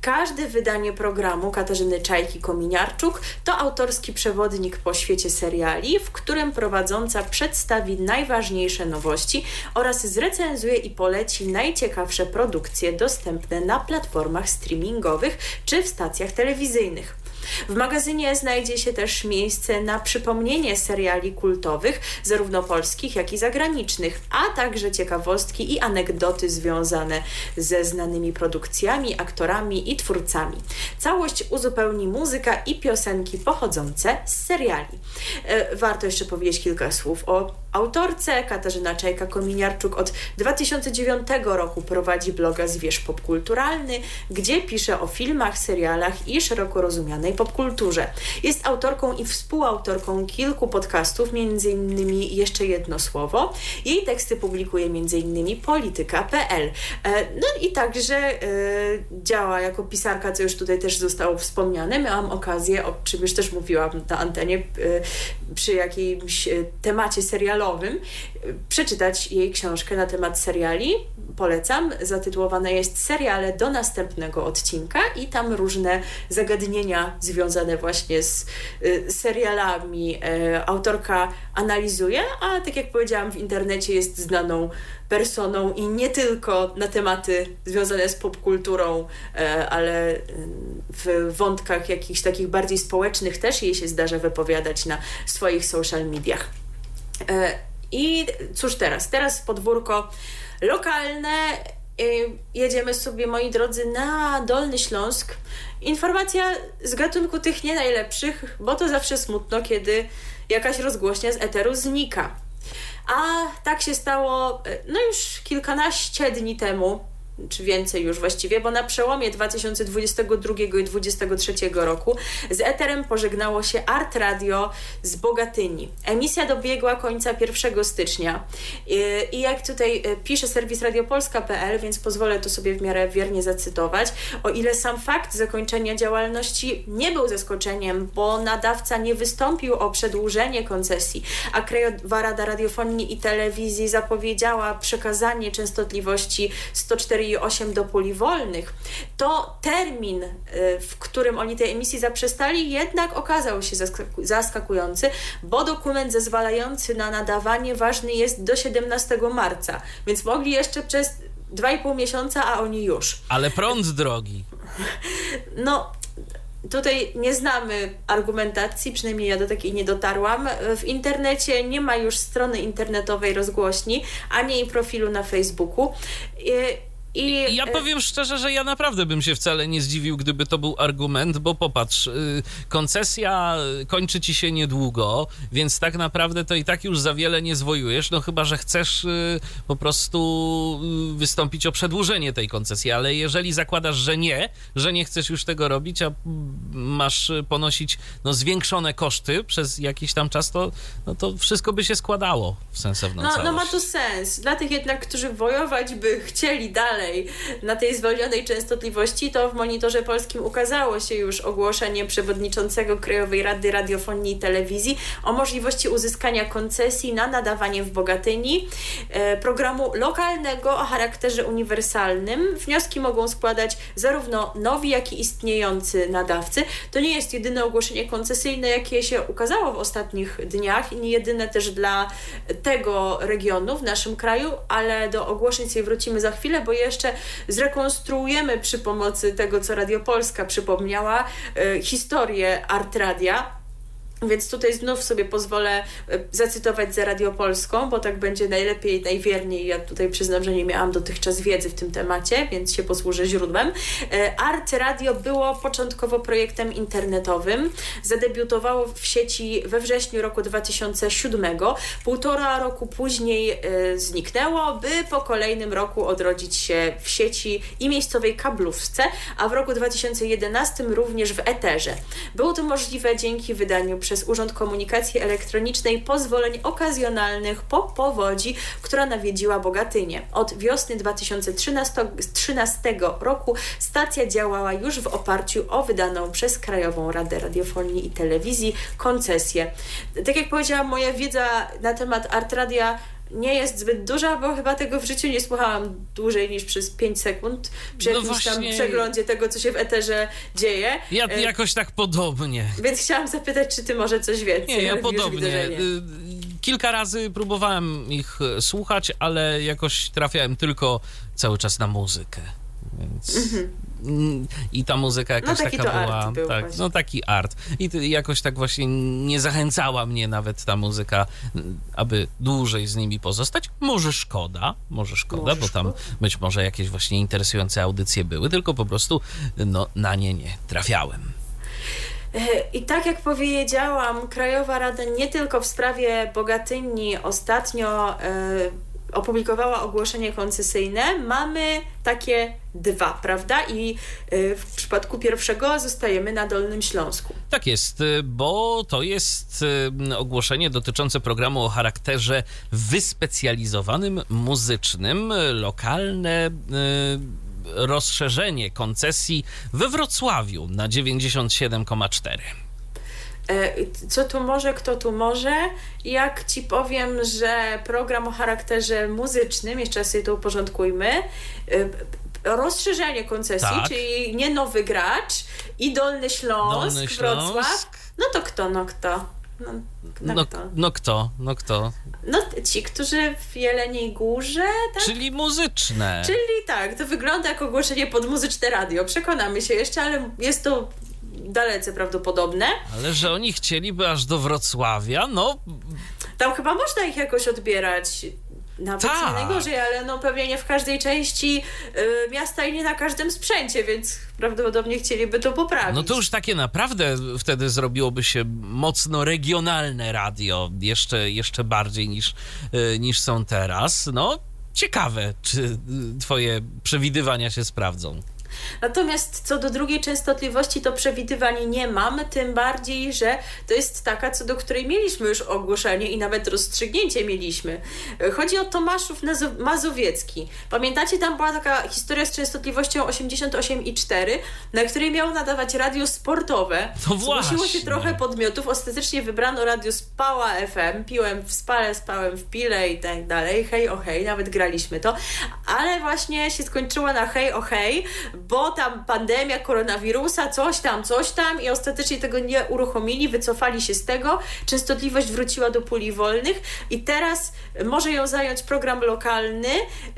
Każde wydanie programu Katarzyny Czajki-Kominiarczuk to autorski przewodnik po świecie seriali, w którym prowadząca przedstawi najważniejsze nowości oraz zrecenzuje i poleci najciekawsze produkcje dostępne na platformach streamingowych czy w stacjach telewizyjnych. W magazynie znajdzie się też miejsce na przypomnienie seriali kultowych, zarówno polskich, jak i zagranicznych, a także ciekawostki i anegdoty związane ze znanymi produkcjami, aktorami i twórcami. Całość uzupełni muzyka i piosenki pochodzące z seriali. E, warto jeszcze powiedzieć kilka słów o autorce. Katarzyna Czajka-Kominiarczuk od 2009 roku prowadzi bloga Zwierz Popkulturalny, gdzie pisze o filmach, serialach i szeroko rozumianej popkulturze. Jest autorką i współautorką kilku podcastów, innymi Jeszcze jedno słowo. Jej teksty publikuje innymi polityka.pl. E, no i także e, działa jako pisarka, co już tutaj też zostało wspomniane. Miałam okazję, o czym już też mówiłam na antenie, e, przy jakimś temacie serialowym, przeczytać jej książkę na temat seriali. Polecam. Zatytułowana jest Seriale do następnego odcinka i tam różne zagadnienia związane właśnie z y, serialami e, autorka analizuje, a tak jak powiedziałam, w internecie jest znaną personą i nie tylko na tematy związane z popkulturą, e, ale y, w wątkach jakichś takich bardziej społecznych też jej się zdarza wypowiadać na swoich social mediach. I cóż teraz? Teraz podwórko lokalne. Jedziemy sobie, moi drodzy, na Dolny Śląsk Informacja z gatunku tych nie najlepszych, bo to zawsze smutno, kiedy jakaś rozgłośnia z eteru znika. A tak się stało e, no już kilkanaście dni temu, czy więcej już właściwie, bo na przełomie 2022 i 2023 roku z eterem pożegnało się Art Radio z Bogatyni. Emisja dobiegła końca 1 stycznia i jak tutaj e, pisze serwis radiopolska.pl, więc pozwolę to sobie w miarę wiernie zacytować, o ile sam fakt zakończenia działalności nie był zaskoczeniem, bo nadawca nie wystąpił o przedłużenie koncesji, a Krajowa Rada Radiofonii i Telewizji zapowiedziała przekazanie częstotliwości 104 8 do puli wolnych, to termin, y, w którym oni tej emisji zaprzestali, jednak okazał się zaskakujący, bo dokument zezwalający na nadawanie ważny jest do 17 marca, więc mogli jeszcze przez 2,5 miesiąca, a oni już. Ale prąd drogi. No, Tutaj nie znamy argumentacji, przynajmniej ja do takiej nie dotarłam. W internecie nie ma już strony internetowej rozgłośni, ani profilu na Facebooku. I ja e, powiem szczerze, że ja naprawdę bym się wcale nie zdziwił, gdyby to był argument, bo popatrz, y, koncesja kończy ci się niedługo, więc tak naprawdę to i tak już za wiele nie zwojujesz, no chyba, że chcesz y, po prostu y, wystąpić o przedłużenie tej koncesji, ale jeżeli zakładasz, że nie, że nie chcesz już tego robić, a masz ponosić no, zwiększone koszty przez jakiś tam czas, to, no, to wszystko by się składało w sensowną no, całość. no ma to sens. Dla tych jednak, którzy wojować by chcieli dalej na tej zwolnionej częstotliwości, to w Monitorze Polskim ukazało się już ogłoszenie przewodniczącego Krajowej Rady Radiofonii i Telewizji o możliwości uzyskania koncesji na nadawanie w Bogatyni e, programu lokalnego o charakterze uniwersalnym. Wnioski mogą składać zarówno nowi, jak i istniejący nadawcy. To nie jest jedyne ogłoszenie koncesyjne, jakie się ukazało w ostatnich dniach i nie jedyne też dla tego regionu w naszym kraju, ale do ogłoszeń sobie wrócimy za chwilę, bo jeszcze zrekonstruujemy przy pomocy tego, co Radio Polska przypomniała, e, historię Art Radia więc tutaj znów sobie pozwolę e, zacytować za Radio Polską, bo tak będzie najlepiej, najwierniej. Ja tutaj przyznam, że nie miałam dotychczas wiedzy w tym temacie, więc się posłużę źródłem. E, Art Radio było początkowo projektem internetowym. Zadebiutowało w sieci we wrześniu roku 2007. Półtora roku później e, zniknęło, by po kolejnym roku odrodzić się w sieci i miejscowej kablówce, a w roku 2011 również w eterze. Było to możliwe dzięki wydaniu przez przez Urząd Komunikacji Elektronicznej pozwoleń okazjonalnych po powodzi, która nawiedziła Bogatynię. Od wiosny 2013 roku stacja działała już w oparciu o wydaną przez Krajową Radę Radiofonii i Telewizji koncesję. Tak jak powiedziałam, moja wiedza na temat Art Radia nie jest zbyt duża, bo chyba tego w życiu nie słuchałam dłużej niż przez 5 sekund przy no jakimś właśnie... tam przeglądzie tego, co się w eterze dzieje. Ja e... jakoś tak podobnie. Więc chciałam zapytać, czy ty może coś więcej? Nie, ja podobnie. Widzę, nie. Y, kilka razy próbowałem ich słuchać, ale jakoś trafiałem tylko cały czas na muzykę. Więc mhm. I ta muzyka jakaś no, taka była. tak, no taki art. I jakoś tak właśnie nie zachęcała mnie nawet ta muzyka, aby dłużej z nimi pozostać. Może szkoda, może szkoda, może bo tam być może jakieś właśnie interesujące audycje były, tylko po prostu no, na nie nie trafiałem. E, I tak jak powiedziałam, Krajowa Rada nie tylko w sprawie Bogatyni ostatnio. Yy, opublikowała ogłoszenie koncesyjne, mamy takie dwa, prawda? I y, w przypadku pierwszego zostajemy na Dolnym Śląsku. Tak jest, y, bo to jest y, ogłoszenie dotyczące programu o charakterze wyspecjalizowanym, muzycznym, lokalne rozszerzenie koncesji we Wrocławiu na 97,4. E, co tu może, kto tu może? Jak ci powiem, że program o charakterze muzycznym, jeszcze raz sobie to uporządkujmy, e, rozszerzenie koncesji, tak. czyli nie nowy gracz i Dolny Śląsk, Dolny Śląsk. Wrocław, no to kto, no kto? No, no, kto? no kto? No kto? No ci, którzy w Jeleniej Górze, tak? Czyli muzyczne. Czyli tak, to wygląda jak ogłoszenie pod muzyczne radio. Przekonamy się jeszcze, ale jest to dalece prawdopodobne. Ale że oni chcieliby aż do Wrocławia, no... Tam chyba można ich jakoś odbierać nawet Ta. nie najgorzej, ale no pewnie nie w każdej części y, miasta i nie na każdym sprzęcie, więc prawdopodobnie chcieliby to poprawić. No to już takie naprawdę wtedy zrobiłoby się mocno regionalne radio, jeszcze, jeszcze bardziej niż, y, niż są teraz. No ciekawe, czy y, twoje przewidywania się sprawdzą. Natomiast co do drugiej częstotliwości, to przewidywań nie mam, tym bardziej, że to jest taka, co do której mieliśmy już ogłoszenie i nawet rozstrzygnięcie mieliśmy. Chodzi o Tomaszów Mazowiecki. Pamiętacie, tam była taka historia z częstotliwością 88,4, na której miało nadawać radio sportowe. No Zgłosiło się trochę podmiotów, ostatecznie wybrano radio Spała FM, piłem w spale, spałem w pile i tak dalej, hej o hej, nawet graliśmy to, ale właśnie się skończyło na hej o hej, bo tam pandemia koronawirusa, coś tam, coś tam i ostatecznie tego nie uruchomili, wycofali się z tego, częstotliwość wróciła do puli wolnych i teraz może ją zająć program lokalny,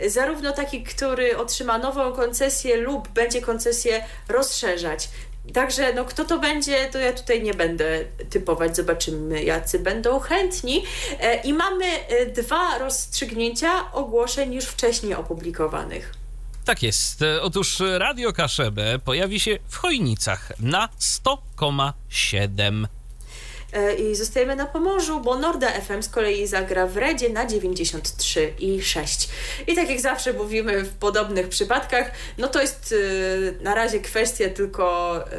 zarówno taki, który otrzyma nową koncesję lub będzie koncesję rozszerzać. Także no, kto to będzie, to ja tutaj nie będę typować. Zobaczymy, jacy będą chętni. E, I mamy e, dwa rozstrzygnięcia ogłoszeń już wcześniej opublikowanych. Tak jest. Otóż Radio Kaszebę pojawi się w Chojnicach na 100,7. E, I zostajemy na Pomorzu, bo Norda FM z kolei zagra w Redzie na 93 i 6. I tak jak zawsze mówimy w podobnych przypadkach, no to jest e, na razie kwestia tylko e,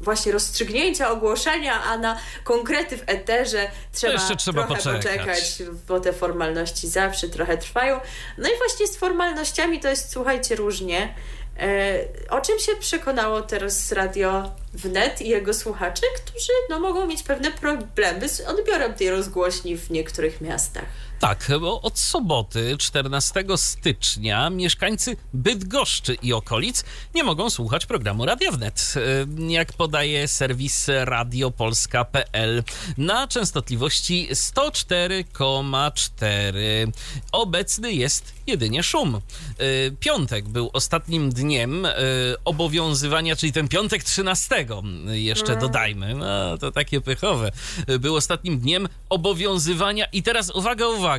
właśnie rozstrzygnięcia, ogłoszenia, a na konkrety w eterze trzeba, trzeba trochę poczekać. poczekać, bo te formalności zawsze trochę trwają. No i właśnie z formalnościami to jest, słuchajcie, różnie. E, o czym się przekonało teraz Radio Wnet i jego słuchacze, którzy no, mogą mieć pewne problemy z odbiorem tej rozgłośni w niektórych miastach. Tak, bo od soboty 14 stycznia mieszkańcy Bydgoszczy i okolic nie mogą słuchać programu Radia Wnet. E, Jak podaje serwis radiopolska.pl na częstotliwości 104,4. Obecny jest jedynie szum. E, Piątek był ostatnim dniem e, obowiązywania, czyli ten piątek 13 jeszcze dodajmy, no to takie pychowe, był ostatnim dniem obowiązywania i teraz uwaga, uwaga,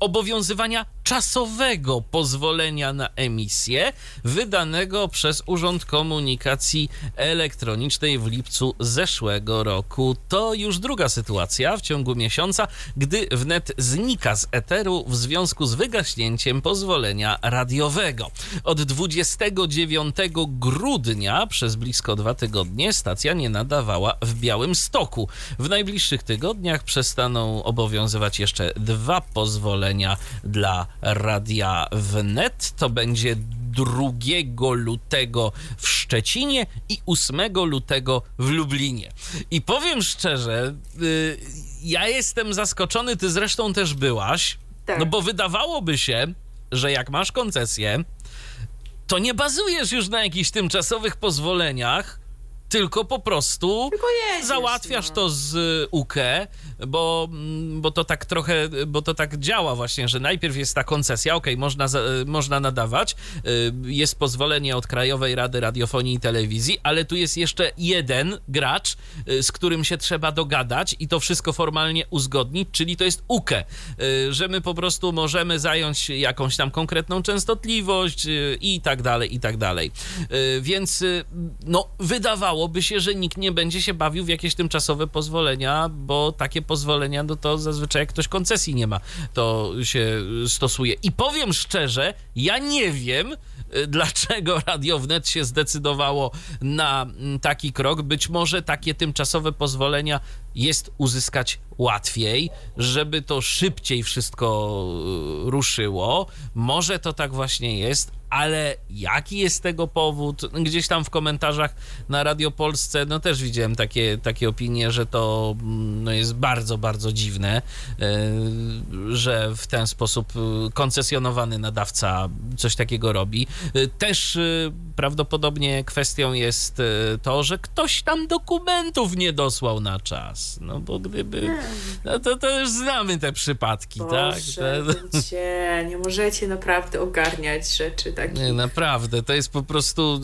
obowiązywania czasowego pozwolenia na emisję wydanego przez Urząd Komunikacji Elektronicznej w lipcu zeszłego roku. To już druga sytuacja w ciągu miesiąca, gdy wnet znika z eteru w związku z wygaśnięciem pozwolenia radiowego. Od 29 grudnia przez blisko dwa tygodnie stacja nie nadawała w Białym Stoku. W najbliższych tygodniach przestaną obowiązywać jeszcze dwa pozwolenia dla radia wnet. To będzie 2 lutego w Szczecinie i 8 lutego w Lublinie. I powiem szczerze, y, ja jestem zaskoczony, ty zresztą też byłaś, Tak. no bo wydawałoby się, że jak masz koncesję, to nie bazujesz już na jakichś tymczasowych pozwoleniach, tylko po prostu Tylko jedziesz, załatwiasz no. to z UKE, bo, bo to tak trochę, bo to tak działa właśnie, że najpierw jest ta koncesja, okej, można, można nadawać, y, jest pozwolenie od Krajowej Rady Radiofonii i Telewizji, ale tu jest jeszcze jeden gracz, y, z którym się trzeba dogadać i to wszystko formalnie uzgodnić, czyli to jest UKE, y, że my po prostu możemy zająć jakąś tam konkretną częstotliwość i tak dalej, i tak dalej. Więc no, wydawałoby się, że nikt nie będzie się bawił w jakieś tymczasowe pozwolenia, bo takie pozwolenia, no to zazwyczaj jak ktoś koncesji nie ma, to się stosuje. I powiem szczerze, ja nie wiem, y, dlaczego Radio Wnet się zdecydowało na mm, taki krok. Być może takie tymczasowe pozwolenia jest uzyskać łatwiej, żeby to szybciej wszystko y, ruszyło. Może to tak właśnie jest, ale jaki jest tego powód? Gdzieś tam w komentarzach na Radio Polsce, no też widziałem takie, takie opinie, że to mm, no, jest bardzo, bardzo dziwne, y, że w ten sposób y, koncesjonowany nadawca coś takiego robi. Y, Też prawdopodobnie kwestią jest to, że ktoś tam dokumentów nie dosłał na czas. No bo gdyby. No to, to już znamy te przypadki, tak? Boże, Te- ludzie, nie możecie naprawdę ogarniać rzeczy takich. Nie, naprawdę, to jest po prostu.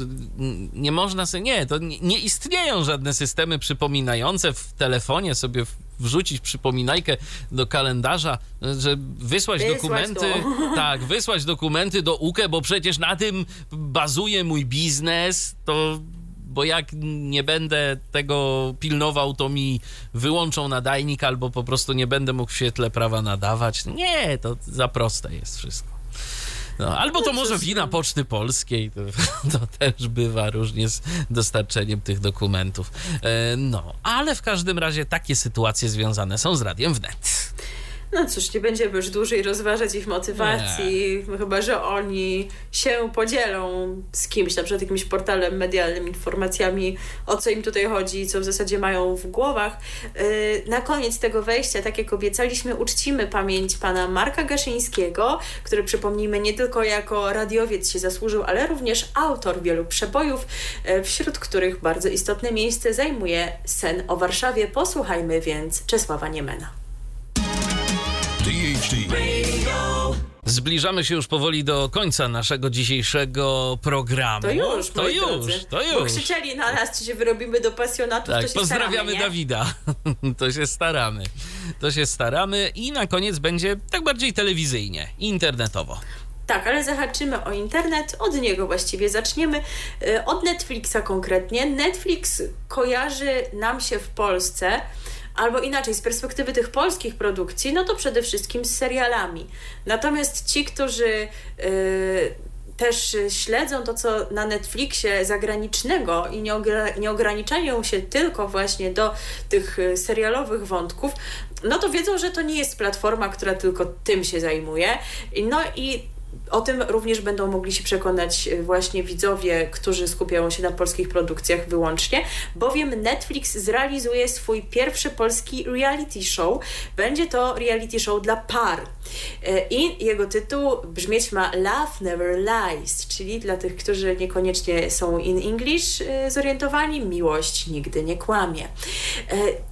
Nie można sobie. Nie, to nie, nie istnieją żadne systemy przypominające w telefonie sobie wrzucić przypominajkę do kalendarza, że wysłać, Wysłać dokumenty. to. Tak, wysłać dokumenty do UKE, bo przecież na tym bazuje mój biznes, to. Bo jak nie będę tego pilnował, to mi wyłączą nadajnik, albo po prostu nie będę mógł w świetle prawa nadawać. Nie, to za proste jest wszystko. No, albo to może wina Poczty Polskiej, to, to też bywa różnie z dostarczeniem tych dokumentów. E, no, ale w każdym razie takie sytuacje związane są z Radiem Wnet. No cóż, nie będziemy już dłużej rozważać ich motywacji, chyba że oni się podzielą z kimś, na przykład jakimś portalem medialnym, informacjami, o co im tutaj chodzi, co w zasadzie mają w głowach. Yy, Na koniec tego wejścia, tak jak obiecaliśmy, uczcimy pamięć pana Marka Gaszyńskiego, który przypomnijmy nie tylko jako radiowiec się zasłużył, ale również autor wielu przebojów, yy, wśród których bardzo istotne miejsce zajmuje sen o Warszawie. Posłuchajmy więc Czesława Niemena. DHD Zbliżamy się już powoli do końca naszego dzisiejszego programu. To już, to moi już, drodzy. to Bo już. krzyczeli na nas, czy się wyrobimy do pasjonatów, Tak, to się pozdrawiamy staramy? Dawida. To się staramy. To się staramy i na koniec będzie tak bardziej telewizyjnie, internetowo. Tak, ale zahaczymy o internet, od niego właściwie zaczniemy. E, od Netflixa konkretnie. Netflix kojarzy nam się w Polsce albo inaczej, z perspektywy tych polskich produkcji, no to przede wszystkim z serialami. Natomiast ci, którzy yy, też śledzą to, co na Netflixie zagranicznego i nie, nie ograniczają się tylko właśnie do tych serialowych wątków, no to wiedzą, że to nie jest platforma, która tylko tym się zajmuje. No i o tym również będą mogli się przekonać e, właśnie widzowie, którzy skupiają się na polskich produkcjach wyłącznie, bowiem Netflix zrealizuje swój pierwszy polski reality show. Będzie to reality show dla par. E, I jego tytuł brzmieć ma Love Never Lies, czyli dla tych, którzy niekoniecznie są in English e, zorientowani, miłość nigdy nie kłamie.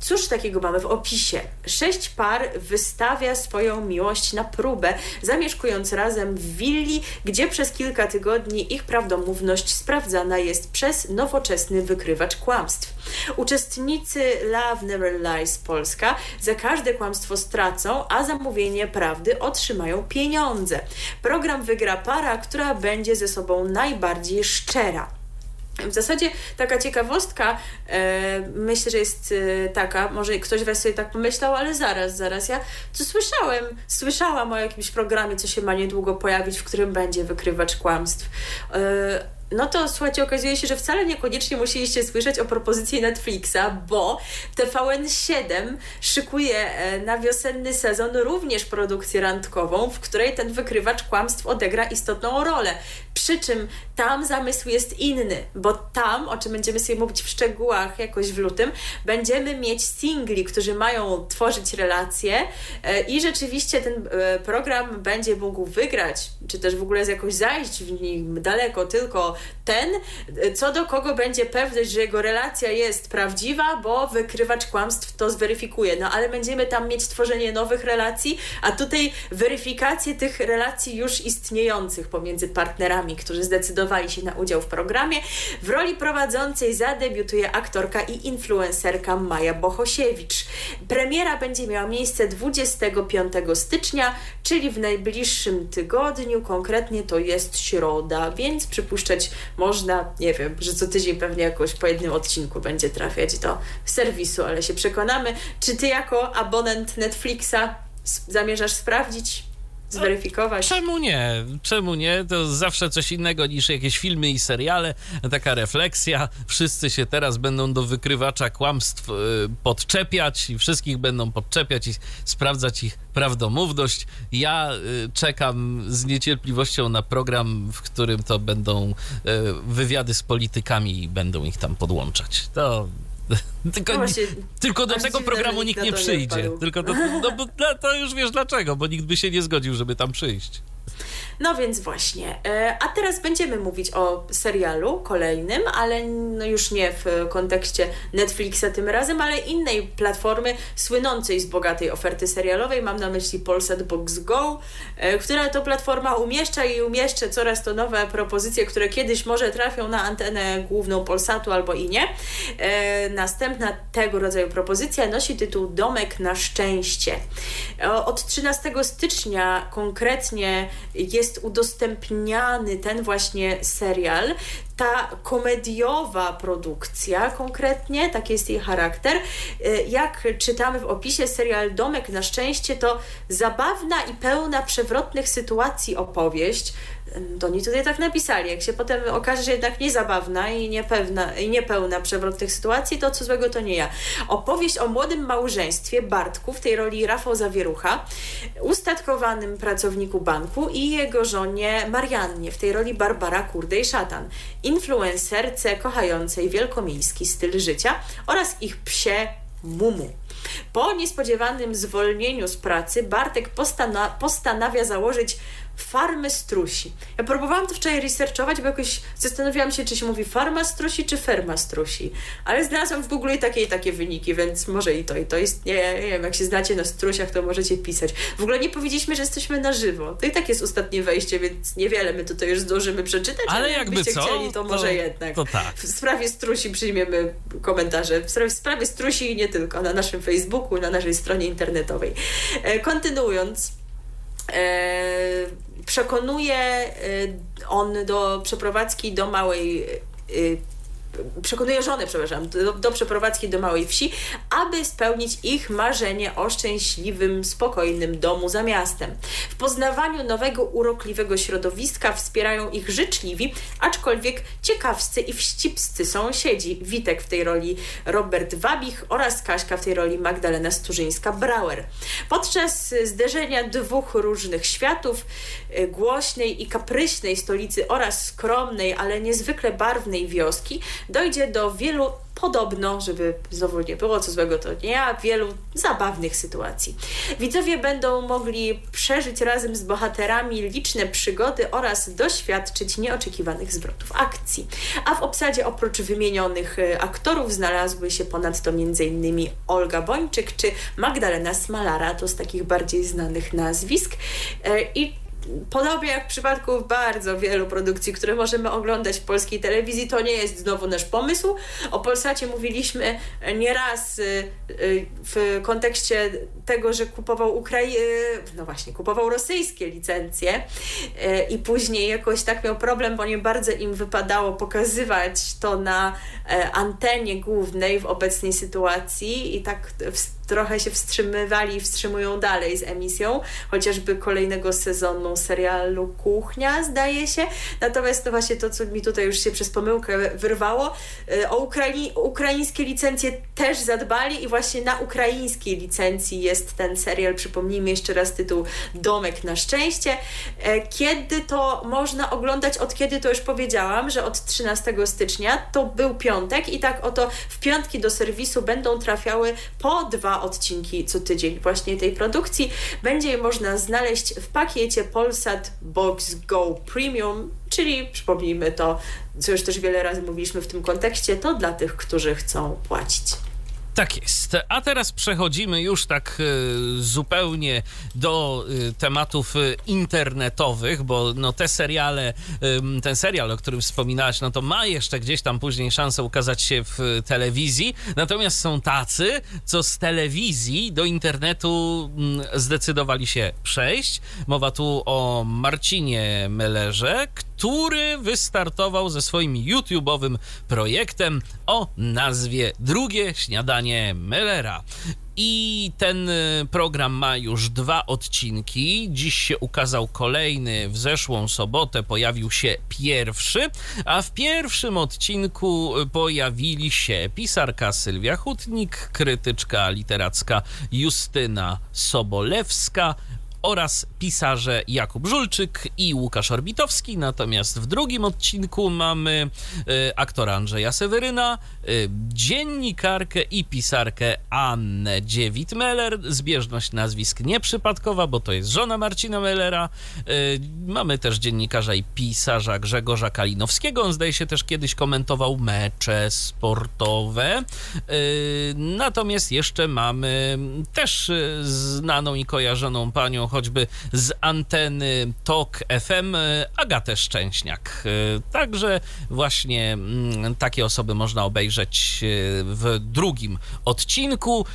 Cóż takiego mamy w opisie? Sześć par wystawia swoją miłość na próbę, zamieszkując razem w willi, gdzie przez kilka tygodni ich prawdomówność sprawdzana jest przez nowoczesny wykrywacz kłamstw. Uczestnicy Love Never Lies Polska za każde kłamstwo stracą, a zamówienie prawdy otrzymają pieniądze. Program wygra para, która będzie ze sobą najbardziej szczera. W zasadzie taka ciekawostka, e, myślę, że jest e, taka, może ktoś was sobie tak pomyślał, ale zaraz, zaraz, ja co słyszałem, słyszałam o jakimś programie, co się ma niedługo pojawić, w którym będzie wykrywacz kłamstw. E, no to słuchajcie, okazuje się, że wcale niekoniecznie musieliście słyszeć o propozycji Netflixa, bo TVN7 szykuje e, na wiosenny sezon również produkcję randkową, w której ten wykrywacz kłamstw odegra istotną rolę. Przy czym tam zamysł jest inny, bo tam, o czym będziemy sobie mówić w szczegółach jakoś w lutym, będziemy mieć singli, którzy mają tworzyć relacje e, i rzeczywiście ten e, program będzie mógł wygrać, czy też w ogóle jakoś zajść w nim daleko tylko ten, co do kogo będzie pewność, że jego relacja jest prawdziwa, bo wykrywacz kłamstw to zweryfikuje. No ale będziemy tam mieć tworzenie nowych relacji, a tutaj weryfikację tych relacji już istniejących pomiędzy partnerami, którzy zdecydowali się na udział w programie. W roli prowadzącej zadebiutuje aktorka i influencerka Maja Bohosiewicz. Premiera będzie miała miejsce 25 stycznia, czyli w najbliższym tygodniu, konkretnie to jest środa, więc przypuszczać można, nie wiem, że co tydzień pewnie jakoś po jednym odcinku będzie trafiać do serwisu, ale się przekonamy. Czy ty jako abonent Netflixa zamierzasz sprawdzić? Zweryfikować. Czemu nie? Czemu nie? To zawsze coś innego niż jakieś filmy i seriale. Taka refleksja. Wszyscy się teraz będą do wykrywacza kłamstw y, podczepiać i wszystkich będą podczepiać i sprawdzać ich prawdomówność. Ja y, czekam z niecierpliwością na program, w którym to będą y, wywiady z politykami i będą ich tam podłączać. To tylko, no właśnie, tylko do tego programu nikt nie przyjdzie. Nie tylko do, no, bo to już wiesz dlaczego, bo nikt by się nie zgodził, żeby tam przyjść. No więc właśnie. E, a teraz będziemy mówić o serialu kolejnym, ale no już nie w kontekście Netflixa tym razem, ale innej platformy słynącej z bogatej oferty serialowej. Mam na myśli Polsat Box Go, e, która to platforma umieszcza i umieszcza coraz to nowe propozycje, które kiedyś może trafią na antenę główną Polsatu albo i nie. E, następna tego rodzaju propozycja nosi tytuł Domek na szczęście. Od 13 stycznia konkretnie jest udostępniany ten właśnie serial, ta komediowa produkcja konkretnie, taki jest jej charakter. Y, jak czytamy w opisie, serial Domek na szczęście to zabawna i pełna przewrotnych sytuacji opowieść, to oni tutaj tak napisali. Jak się potem okaże, że jednak niezabawna i niepewna, i niepełna przewrotnych sytuacji, to co złego to nie ja. Opowieść o młodym małżeństwie Bartku, w tej roli Rafał Zawierucha, ustatkowanym pracowniku banku i jego żonie Mariannie, w tej roli Barbara Kurdej-Szatan, influencerce kochającej wielkomiejski styl życia oraz ich psie Mumu. Po niespodziewanym zwolnieniu z pracy Bartek postana postanawia założyć farmy strusi. Ja próbowałam to wczoraj researchować, bo jakoś zastanawiałam się, czy się mówi farma strusi, czy ferma strusi. Ale znalazłam w Google i takie i takie wyniki, więc może i to, i to istnieje. Nie wiem, jak się znacie na strusiach, to możecie pisać. W ogóle nie powiedzieliśmy, że jesteśmy na żywo. To i tak jest ostatnie wejście, więc niewiele my tutaj już zdążymy przeczytać, ale, ale jakby co, chcieli, to, to może jednak. To tak. W sprawie strusi przyjmiemy komentarze. W sprawie strusi i nie tylko, na naszym Facebooku, na naszej stronie internetowej. E, kontynuując, przekonuje on do przeprowadzki do małej przekonuje żonę, przepraszam, do, do przeprowadzki do małej wsi, aby spełnić ich marzenie o szczęśliwym, spokojnym domu za miastem. W poznawaniu nowego, urokliwego środowiska wspierają ich życzliwi, aczkolwiek ciekawscy i wścibscy sąsiedzi. Witek w tej roli Robert Wabich oraz Kaśka w tej roli Magdalena Sturzyńska-Brauer. Podczas zderzenia dwóch różnych światów, y, głośnej i kapryśnej stolicy oraz skromnej, ale niezwykle barwnej wioski, dojdzie do wielu podobno, żeby znowu nie było co złego, to nie ja, wielu zabawnych sytuacji. Widzowie będą mogli przeżyć razem z bohaterami liczne przygody oraz doświadczyć nieoczekiwanych zwrotów akcji. A w obsadzie oprócz wymienionych e, aktorów znalazły się ponadto m.in. Olga Bończyk czy Magdalena Smalara, to z takich bardziej znanych nazwisk. E, I Podobnie jak w przypadku bardzo wielu produkcji, które możemy oglądać w polskiej telewizji, to nie jest znowu nasz pomysł. O Polsacie mówiliśmy nieraz y, y, w kontekście tego, że kupował Ukrai... no właśnie, kupował rosyjskie licencje y, i później jakoś tak miał problem, bo nie bardzo im wypadało pokazywać to na e, antenie głównej w obecnej sytuacji i tak trochę się wstrzymywali i wstrzymują dalej z emisją, chociażby kolejnego sezonu serialu Kuchnia, zdaje się. Natomiast to właśnie to, co mi tutaj już się przez pomyłkę wyrwało, y, o Ukrai ukraińskie licencje też zadbali i właśnie na ukraińskiej licencji jest ten serial, przypomnijmy jeszcze raz tytuł Domek na szczęście. E, kiedy to można oglądać, od kiedy to już powiedziałam, że od 13 stycznia to był piątek i tak oto w piątki do serwisu będą trafiały po dwa odcinki co tydzień właśnie tej produkcji. Będzie je można znaleźć w pakiecie Polsat Box Go Premium, czyli przypomnijmy to, co już też wiele razy mówiliśmy w tym kontekście, to dla tych, którzy chcą płacić. Tak jest. A teraz przechodzimy już tak y, zupełnie do y, tematów y, internetowych, bo no te seriale, ten serial, o którym wspominałaś, no to ma jeszcze gdzieś tam później szansę ukazać się w telewizji. Natomiast są tacy, co z telewizji do internetu zdecydowali się przejść. Mowa tu o Marcinie Mellerze, który wystartował ze swoim YouTube'owym projektem o nazwie Drugie Śniadanie Mellera. I ten y, program ma już dwa odcinki. Dziś się ukazał kolejny, w zeszłą sobotę pojawił się pierwszy, a w pierwszym odcinku pojawili się pisarka Sylwia Hutnik, krytyczka literacka Justyna Sobolewska, oraz pisarze Jakub Żulczyk i Łukasz Orbitowski. Natomiast w drugim odcinku mamy y, aktora Andrzeja Seweryna, y, dziennikarkę i pisarkę Annę Dziewit-Meller. Zbieżność nazwisk nieprzypadkowa, bo to jest żona Marcina Mellera. Y, mamy też dziennikarza i pisarza Grzegorza Kalinowskiego. On zdaje się też kiedyś komentował mecze sportowe. Natomiast jeszcze mamy też znaną i kojarzoną panią choćby z anteny TOK FM e, Agatę Szczęśniak. E, także właśnie mm, takie osoby można obejrzeć e, w drugim odcinku.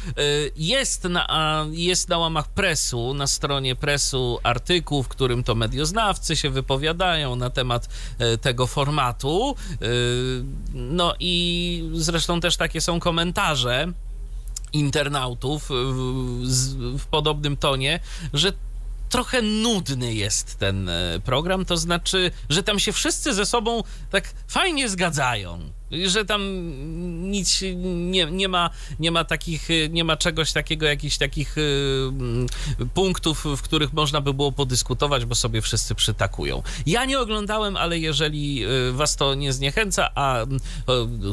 Jest na, jest na łamach presu, na stronie presu artykuł, w którym to medioznawcy się wypowiadają na temat tego formatu. No i zresztą też takie są komentarze internautów w, w, podobnym tonie, że trochę nudny jest ten e, program, to znaczy, że tam się wszyscy ze sobą tak fajnie zgadzają że tam nic nie, nie, ma, nie ma takich, nie ma czegoś takiego, jakichś takich y, mm, punktów, w których można by było podyskutować, bo sobie wszyscy przytakują. Ja nie oglądałem, ale jeżeli y, was to nie zniechęca, a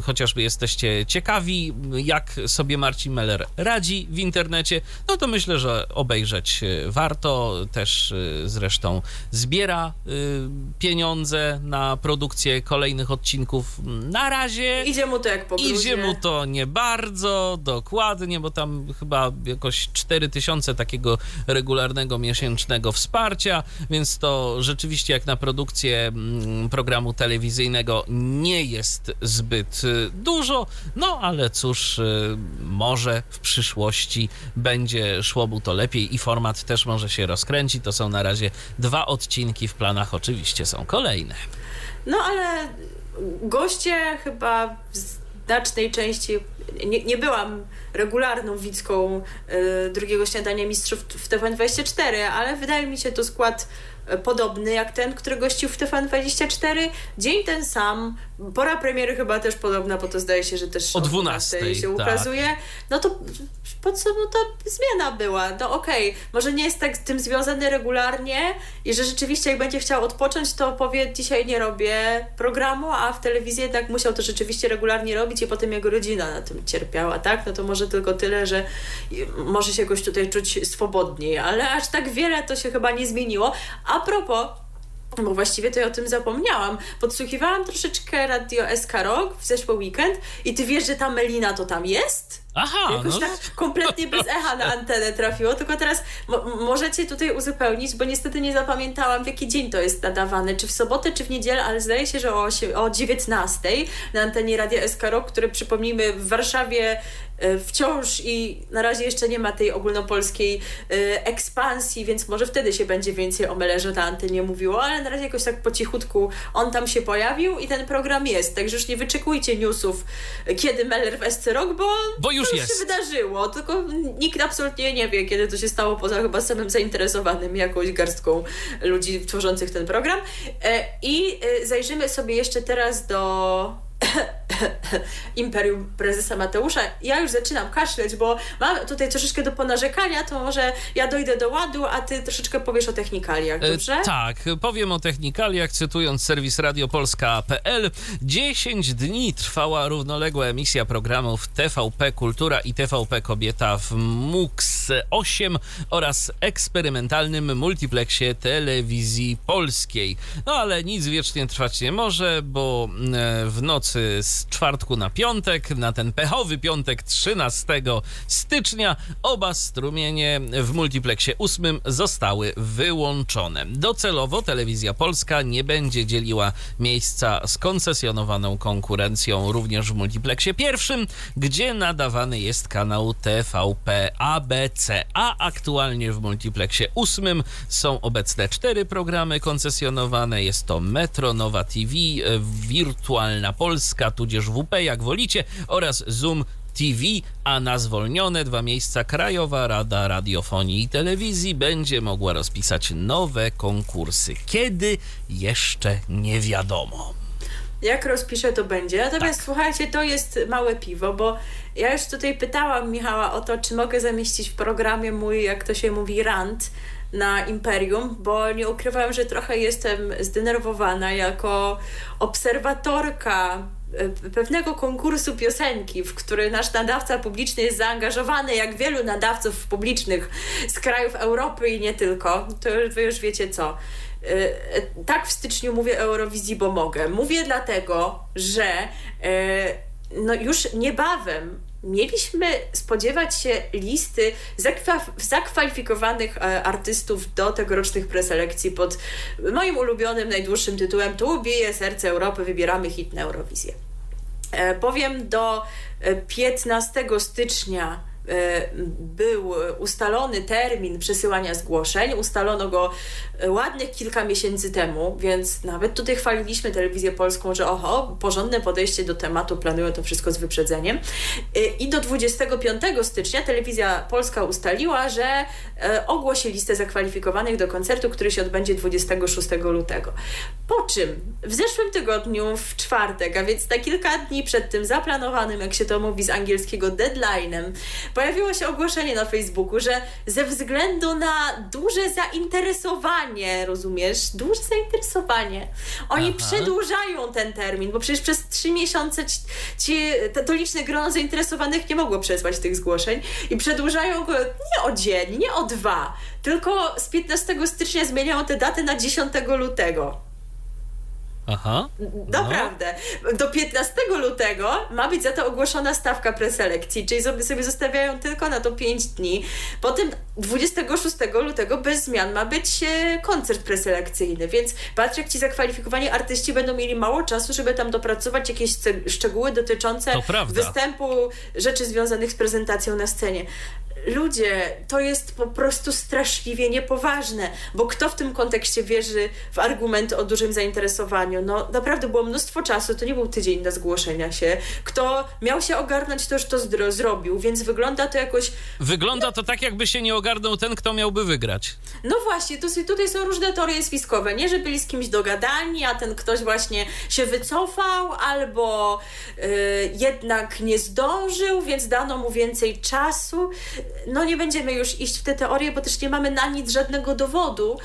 chociażby jesteście ciekawi, jak sobie Marcin Meller radzi w internecie, no to myślę, że obejrzeć y, warto. Też zresztą zbiera pieniądze na produkcję kolejnych odcinków. Na razie razie Idzie mu to jak po grudzie. Idzie mu to nie bardzo, dokładnie, bo tam chyba jakoś 4000 takiego regularnego miesięcznego wsparcia, więc to rzeczywiście jak na produkcję mm, programu telewizyjnego nie jest zbyt y, dużo, no ale cóż, y, może w przyszłości będzie szło mu to lepiej i format też może się rozkręci. To są na razie dwa odcinki, w planach oczywiście są kolejne. No ale goście chyba w znacznej części, nie, nie byłam regularną widzką y, drugiego śniadania mistrzów w TVN24, ale wydaje mi się to skład podobny jak ten, który gościł w TVN24. Dzień ten sam, pora premiery chyba też podobna, bo to zdaje się, że też o 12 się tak. ukazuje. No to po co no to zmiana była? No okej, okay. może nie jest tak z tym związany regularnie i że rzeczywiście jak będzie chciał odpocząć, to powie dzisiaj nie robię programu, a w telewizji jednak musiał to rzeczywiście regularnie robić i potem jego rodzina na tym cierpiała, tak? No to może tylko tyle, że może się jakoś tutaj czuć swobodniej, ale aż tak wiele to się chyba nie zmieniło. A propos bo właściwie to ja o tym zapomniałam. Podsłuchiwałam troszeczkę radio SK Rock w zeszły weekend i ty wiesz, że ta Melina to tam jest? Aha, Jakoś no. tak kompletnie bez echa na antenę trafiło, tylko teraz możecie tutaj uzupełnić, bo niestety nie zapamiętałam w jaki dzień to jest nadawane, czy w sobotę, czy w niedzielę, ale zdaje się, że o, o 19 na antenie Radia SK Rock, które przypomnijmy w Warszawie E, wciąż i na razie jeszcze nie ma tej ogólnopolskiej e, ekspansji, więc może wtedy się będzie więcej o Melerze na antenie mówiło, ale na razie jakoś tak po cichutku on tam się pojawił i ten program jest, także już nie wyczekujcie newsów, kiedy Meller w SC Rock, bo, bo już to jest. się wydarzyło, tylko nikt absolutnie nie wie, kiedy to się stało, poza chyba samym zainteresowanym jakąś garstką ludzi tworzących ten program. E, I zajrzymy sobie jeszcze teraz do imperium prezesa Mateusza. Ja już zaczynam kaszleć, bo mam tutaj troszeczkę do ponarzekania, to może ja dojdę do ładu, a ty troszeczkę powiesz o technikaliach, e, dobrze? E, tak, powiem o technikaliach, cytując serwis radiopolska.pl. 10 dni trwała równoległa emisja programów TVP Kultura i TVP Kobieta w MUX 8 oraz eksperymentalnym multiplexie telewizji polskiej. No ale nic wiecznie trwać nie może, bo e, w nocy z czwartku na piątek, na ten pechowy piątek 13 stycznia, oba strumienie w multiplexie 8 zostały wyłączone. Docelowo telewizja polska nie będzie dzieliła miejsca z koncesjonowaną konkurencją również w multiplexie pierwszym, gdzie nadawany jest kanał TVP ABC, a aktualnie w multiplexie 8 są obecne cztery programy koncesjonowane. Jest to Metro, Nowa TV, Wirtualna Polska, tudzież WP, jak wolicie, oraz Zoom TV, a na zwolnione dwa miejsca Krajowa Rada Radiofonii i Telewizji będzie mogła rozpisać nowe konkursy. Kiedy jeszcze nie wiadomo. Jak rozpiszę, to będzie. Natomiast tak. słuchajcie, to jest małe piwo, bo ja już tutaj pytałam Michała o to, czy mogę zamieścić w programie mój, jak to się mówi, rant na Imperium, bo nie ukrywam, że trochę jestem zdenerwowana jako obserwatorka E, pewnego konkursu piosenki, w który nasz nadawca publiczny jest zaangażowany, jak wielu nadawców publicznych z krajów Europy i nie tylko, to wy już wiecie co. E, e, tak w styczniu mówię Eurowizji, bo mogę. Mówię dlatego, że no już niebawem mieliśmy spodziewać się listy zakwalifikowanych artystów do tegorocznych preselekcji pod moim ulubionym, najdłuższym tytułem Tu bije serce Europy, wybieramy hit na Eurowizję. E, powiem do 15 e, stycznia E, był ustalony termin przesyłania zgłoszeń. Ustalono go e, ładnych kilka miesięcy temu, więc nawet tutaj chwaliliśmy telewizję polską, że oho, porządne podejście do tematu, planują to wszystko z wyprzedzeniem. E, I do 25 stycznia telewizja polska ustaliła, że ogłosi listę zakwalifikowanych do koncertu, który się odbędzie 26 lutego. Po czym w zeszłym tygodniu, w czwartek, a więc na kilka dni przed tym zaplanowanym, jak się to mówi z angielskiego, deadline'em, pojawiło się ogłoszenie na Facebooku, że ze względu na duże zainteresowanie, rozumiesz, duże zainteresowanie, oni Aha. przedłużają ten termin, bo przecież przez trzy miesiące ci, ci, to liczne grono zainteresowanych nie mogło przesłać tych zgłoszeń i przedłużają go nie o dzień, nie o dwa, tylko z 15 stycznia zmieniają te daty na 10 lutego. Aha. Naprawdę. No. Do 15 lutego ma być za to ogłoszona stawka preselekcji, czyli sobie, sobie zostawiają tylko na to 5 dni. Potem 26 lutego bez zmian ma być e, koncert preselekcyjny, więc patrz jak ci zakwalifikowani artyści będą mieli mało czasu, żeby tam dopracować jakieś szczegóły dotyczące występu, rzeczy związanych z prezentacją na scenie ludzie, to jest po prostu straszliwie niepoważne, bo kto w tym kontekście wierzy w argument o dużym zainteresowaniu? No naprawdę było mnóstwo czasu, to nie był tydzień na zgłoszenia się. Kto miał się ogarnąć, to już to zrobił, więc wygląda to jakoś... Wygląda to tak, jakby się nie ogarnął ten, kto miałby wygrać. No właśnie, to, tutaj są różne teorie spiskowe. Nie, że byli z kimś dogadani, a ten ktoś właśnie się wycofał, albo yy, jednak nie zdążył, więc dano mu więcej czasu no nie będziemy już iść w te teorie, bo też nie mamy na nic żadnego dowodu,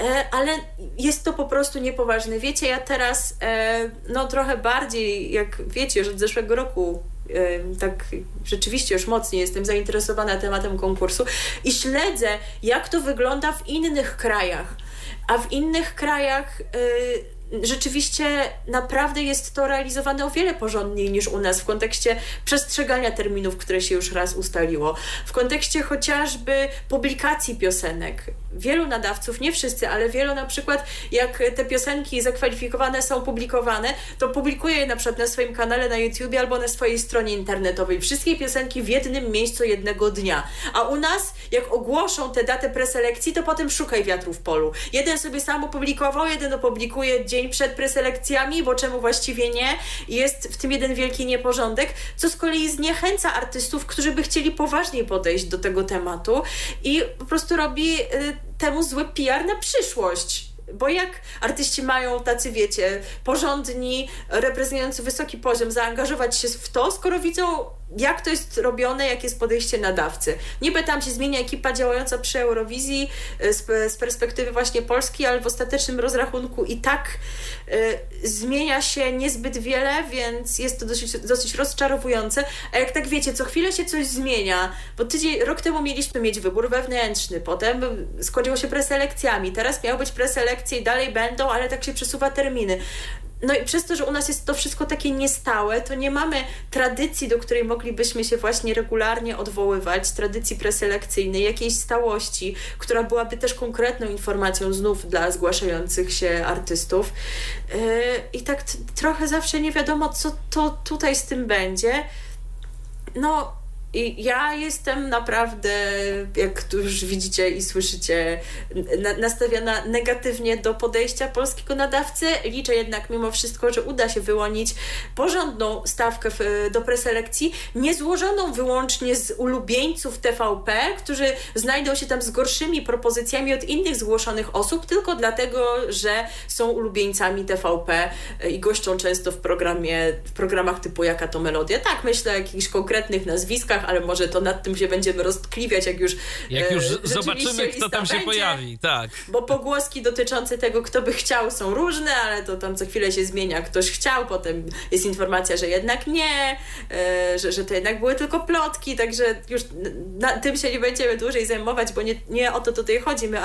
e, ale jest to po prostu niepoważne. Wiecie, ja teraz e, no trochę bardziej, jak wiecie, już od zeszłego roku e, tak rzeczywiście już mocniej jestem zainteresowana tematem konkursu i śledzę, jak to wygląda w innych krajach. A w innych krajach rzeczywiście naprawdę jest to realizowane o wiele porządniej niż u nas w kontekście przestrzegania terminów, które się już raz ustaliło, w kontekście chociażby publikacji piosenek. Wielu nadawców, nie wszyscy, ale wielu na przykład, jak te piosenki zakwalifikowane są publikowane, to publikuje je na przykład na swoim kanale na YouTube albo na swojej stronie internetowej. Wszystkie piosenki w jednym miejscu jednego dnia. A u nas, jak ogłoszą tę datę preselekcji, to potem szukaj wiatru w polu. Jeden sobie sam opublikował, jeden opublikuje dzień przed preselekcjami, bo czemu właściwie nie? Jest w tym jeden wielki nieporządek, co z kolei zniechęca artystów, którzy by chcieli poważniej podejść do tego tematu i po prostu robi y, temu zły PR na przyszłość. Bo jak artyści mają tacy, wiecie, porządni, reprezentujący wysoki poziom, zaangażować się w to, skoro widzą jak to jest robione, jakie jest podejście nadawcy. Niby tam się zmienia ekipa działająca przy Eurowizji e, z, z perspektywy właśnie Polski, ale w ostatecznym rozrachunku i tak y, zmienia się niezbyt wiele, więc jest to dosyć, dosyć rozczarowujące. A jak tak wiecie, co chwilę się coś zmienia, bo tydzień, rok temu mieliśmy mieć wybór wewnętrzny, potem skończyło się preselekcjami, teraz miały być preselekcje i dalej będą, ale tak się przesuwa terminy. No i przez to, że u nas jest to wszystko takie niestałe, to nie mamy tradycji, do której moglibyśmy się właśnie regularnie odwoływać, tradycji preselekcyjnej, jakiejś stałości, która byłaby też konkretną informacją znów dla zgłaszających się artystów. Yy, I tak trochę zawsze nie wiadomo, co to tutaj z tym będzie. No, i ja jestem naprawdę, jak tu już widzicie i słyszycie, na, nastawiona negatywnie do podejścia polskiego nadawcy. Liczę jednak mimo wszystko, że uda się wyłonić porządną stawkę do preselekcji, niezłożoną wyłącznie z ulubieńców TVP, którzy znajdą się tam z gorszymi propozycjami od innych zgłoszonych osób, tylko dlatego, że są ulubieńcami TVP i goszczą często w programie, w programach typu Jaka to Melodia. Tak, myślę o jakichś konkretnych nazwiskach, ale może to nad tym się będziemy roztkliwiać, jak już Jak już e, zobaczymy, kto tam się będzie, pojawi, tak. Bo pogłoski dotyczące tego, kto by chciał są różne, ale to tam co chwilę się zmienia. Ktoś chciał, potem jest informacja, że jednak nie, e, że, że to jednak były tylko plotki, także już na tym się nie będziemy dłużej zajmować, bo nie, nie o to tutaj chodzi. My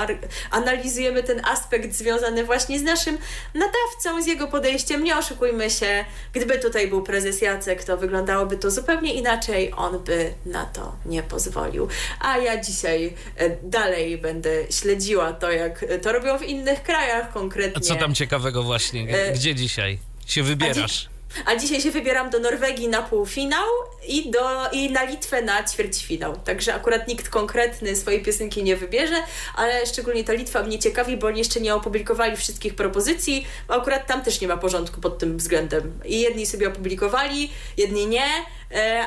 analizujemy ten aspekt związany właśnie z naszym nadawcą, z jego podejściem. Nie oszukujmy się, gdyby tutaj był prezes Jacek, to wyglądało to zupełnie inaczej. On by na to nie pozwolił. A ja dzisiaj e, dalej będę śledziła to, jak to robią w innych krajach konkretnie. A co tam ciekawego właśnie? E, Gdzie dzisiaj się wybierasz? A dzisiaj się wybieram do Norwegii na półfinał i, do, i na Litwę na ćwierćfinał. Także akurat nikt konkretny swojej piosenki nie wybierze, ale szczególnie ta Litwa mnie ciekawi, bo oni jeszcze nie opublikowali wszystkich propozycji, bo akurat tam też nie ma porządku pod tym względem. I jedni sobie opublikowali, jedni nie,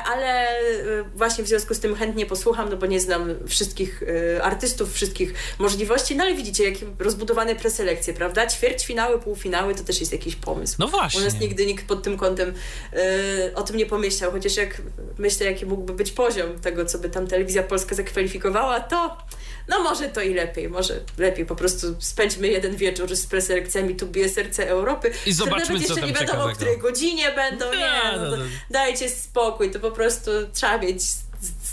ale e, właśnie w związku z tym chętnie posłucham, no bo nie znam wszystkich e, artystów, wszystkich możliwości, no ale widzicie, jakie rozbudowane preselekcje, prawda? Ćwierćfinały, półfinały to też jest jakiś pomysł. No właśnie. U nas nigdy nikt pod tym kątem o tym nie pomyślał, chociaż jak myślę, jaki mógłby być poziom tego, co by tam telewizja polska zakwalifikowała, to no może to i lepiej, może lepiej po prostu spędźmy jeden wieczór z preselekcjami tu bije serce Europy. I zobaczmy, nawet jeszcze nie wiadomo, o której godzinie będą, nie, no, no, dajcie spokój, to po prostu trzeba mieć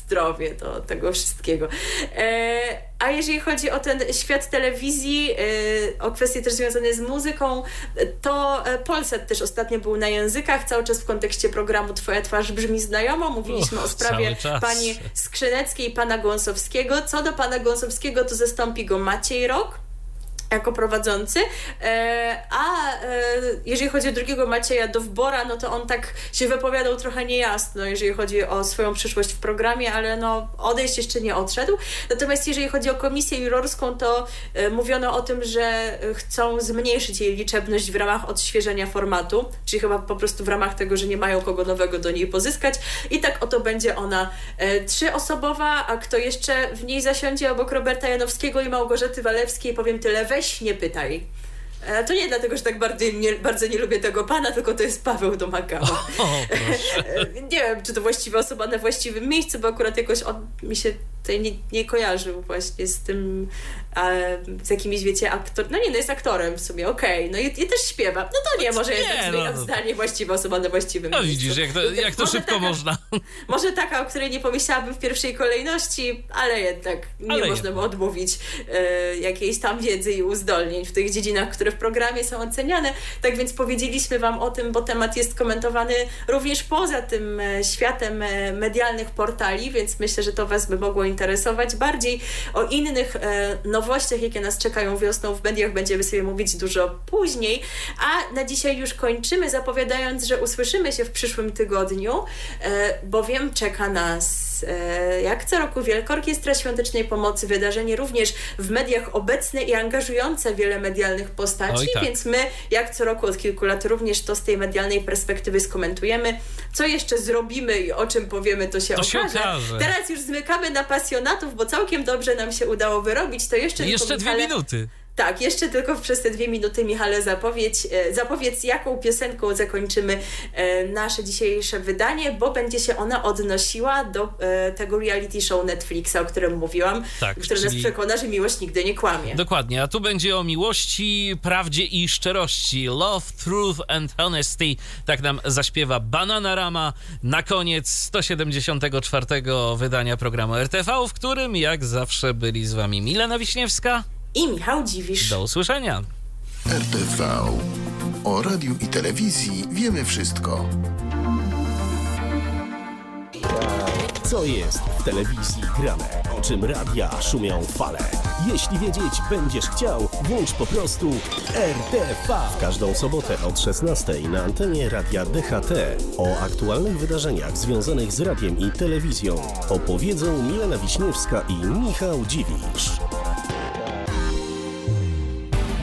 zdrowie do tego wszystkiego. E, a jeżeli chodzi o ten świat telewizji, e, o kwestie też związane z muzyką, to e, Polsat też ostatnio był na językach, cały czas w kontekście programu Twoja twarz brzmi znajomo. Mówiliśmy Uch, o sprawie pani Skrzyneckiej i pana Gąsowskiego. Co do pana Gąsowskiego, to zastąpi go Maciej Rok jako prowadzący, e, a e, jeżeli chodzi o drugiego Macieja Dowbora, no to on tak się wypowiadał trochę niejasno, jeżeli chodzi o swoją przyszłość w programie, ale no odejść jeszcze nie odszedł. Natomiast jeżeli chodzi o komisję jurorską, to e, mówiono o tym, że chcą zmniejszyć jej liczebność w ramach odświeżenia formatu, czyli chyba po prostu w ramach tego, że nie mają kogo nowego do niej pozyskać. I tak oto będzie ona trzyosobowa, a kto jeszcze w niej zasiądzie obok Roberta Janowskiego i Małgorzaty Walewskiej, powiem tyle, weź nie pytaj. E, To nie dlatego, że tak bardzo nie, bardzo nie lubię tego pana, tylko to jest Paweł Domagała. O, proszę. E, Nie wiem, czy to właściwa osoba na właściwym miejscu, bo akurat jakoś on mi się tutaj nie, nie kojarzył właśnie z tym, z jakimiś, wiecie, aktor... No nie, no jest aktorem w sumie, okej, no i, i też śpiewa. No to nie, może nie, jednak no, zmieniam no. zdanie, właściwa osoba na właściwym No miejscu. widzisz, jak to, jak to Może szybko taka- można. Może taka, o której nie pomyślałabym w pierwszej kolejności, ale jednak nie Ale można mu odmówić e, jakiejś tam wiedzy i uzdolnień w tych dziedzinach, które w programie są oceniane. Tak więc powiedzieliśmy Wam o tym, bo temat jest komentowany również poza tym e, światem e, medialnych portali, więc myślę, że to Was by mogło interesować. Bardziej o innych e, nowościach, jakie nas czekają wiosną w mediach, będziemy sobie mówić dużo później. A na dzisiaj już kończymy, zapowiadając, że usłyszymy się w przyszłym tygodniu, e, bowiem czeka nas e, jak co roku Wielka Orkiestra Świątecznej Pomocy, wydarzenie również w mediach obecne i angażujące wiele medialnych postaci, tak. więc my jak co roku od kilku lat również to z tej medialnej perspektywy skomentujemy. Co jeszcze zrobimy i o czym powiemy, to się To się okaże. okaże. Teraz już zmykamy na pasjonatów, bo całkiem dobrze nam się udało wyrobić. To jeszcze, Jeszcze dwie minuty. Tak, jeszcze tylko przez te dwie minuty, Michale, zapowiedź, e, zapowiedz, jaką piosenką zakończymy e, nasze dzisiejsze wydanie, bo będzie się ona odnosiła do e, tego reality show Netflixa, o którym mówiłam, Tak, który nas czyli- przekona, że miłość nigdy nie kłamie. Dokładnie, a tu będzie o miłości, prawdzie i szczerości. Love, truth and honesty. Tak nam zaśpiewa Bananarama na koniec 174 wydania programu RTV, w którym jak zawsze byli z wami Milena Wiśniewska. I Michał Dziwisz. Do usłyszenia. RTV. O radiu i telewizji wiemy wszystko. Co jest w telewizji grane? O czym radia szumią fale? Jeśli wiedzieć będziesz chciał, włącz po prostu RTV. W każdą sobotę od 16 na antenie radia DHT. O aktualnych wydarzeniach związanych z radiem i telewizją opowiedzą Milena Wiśniewska i Michał Dziwisz.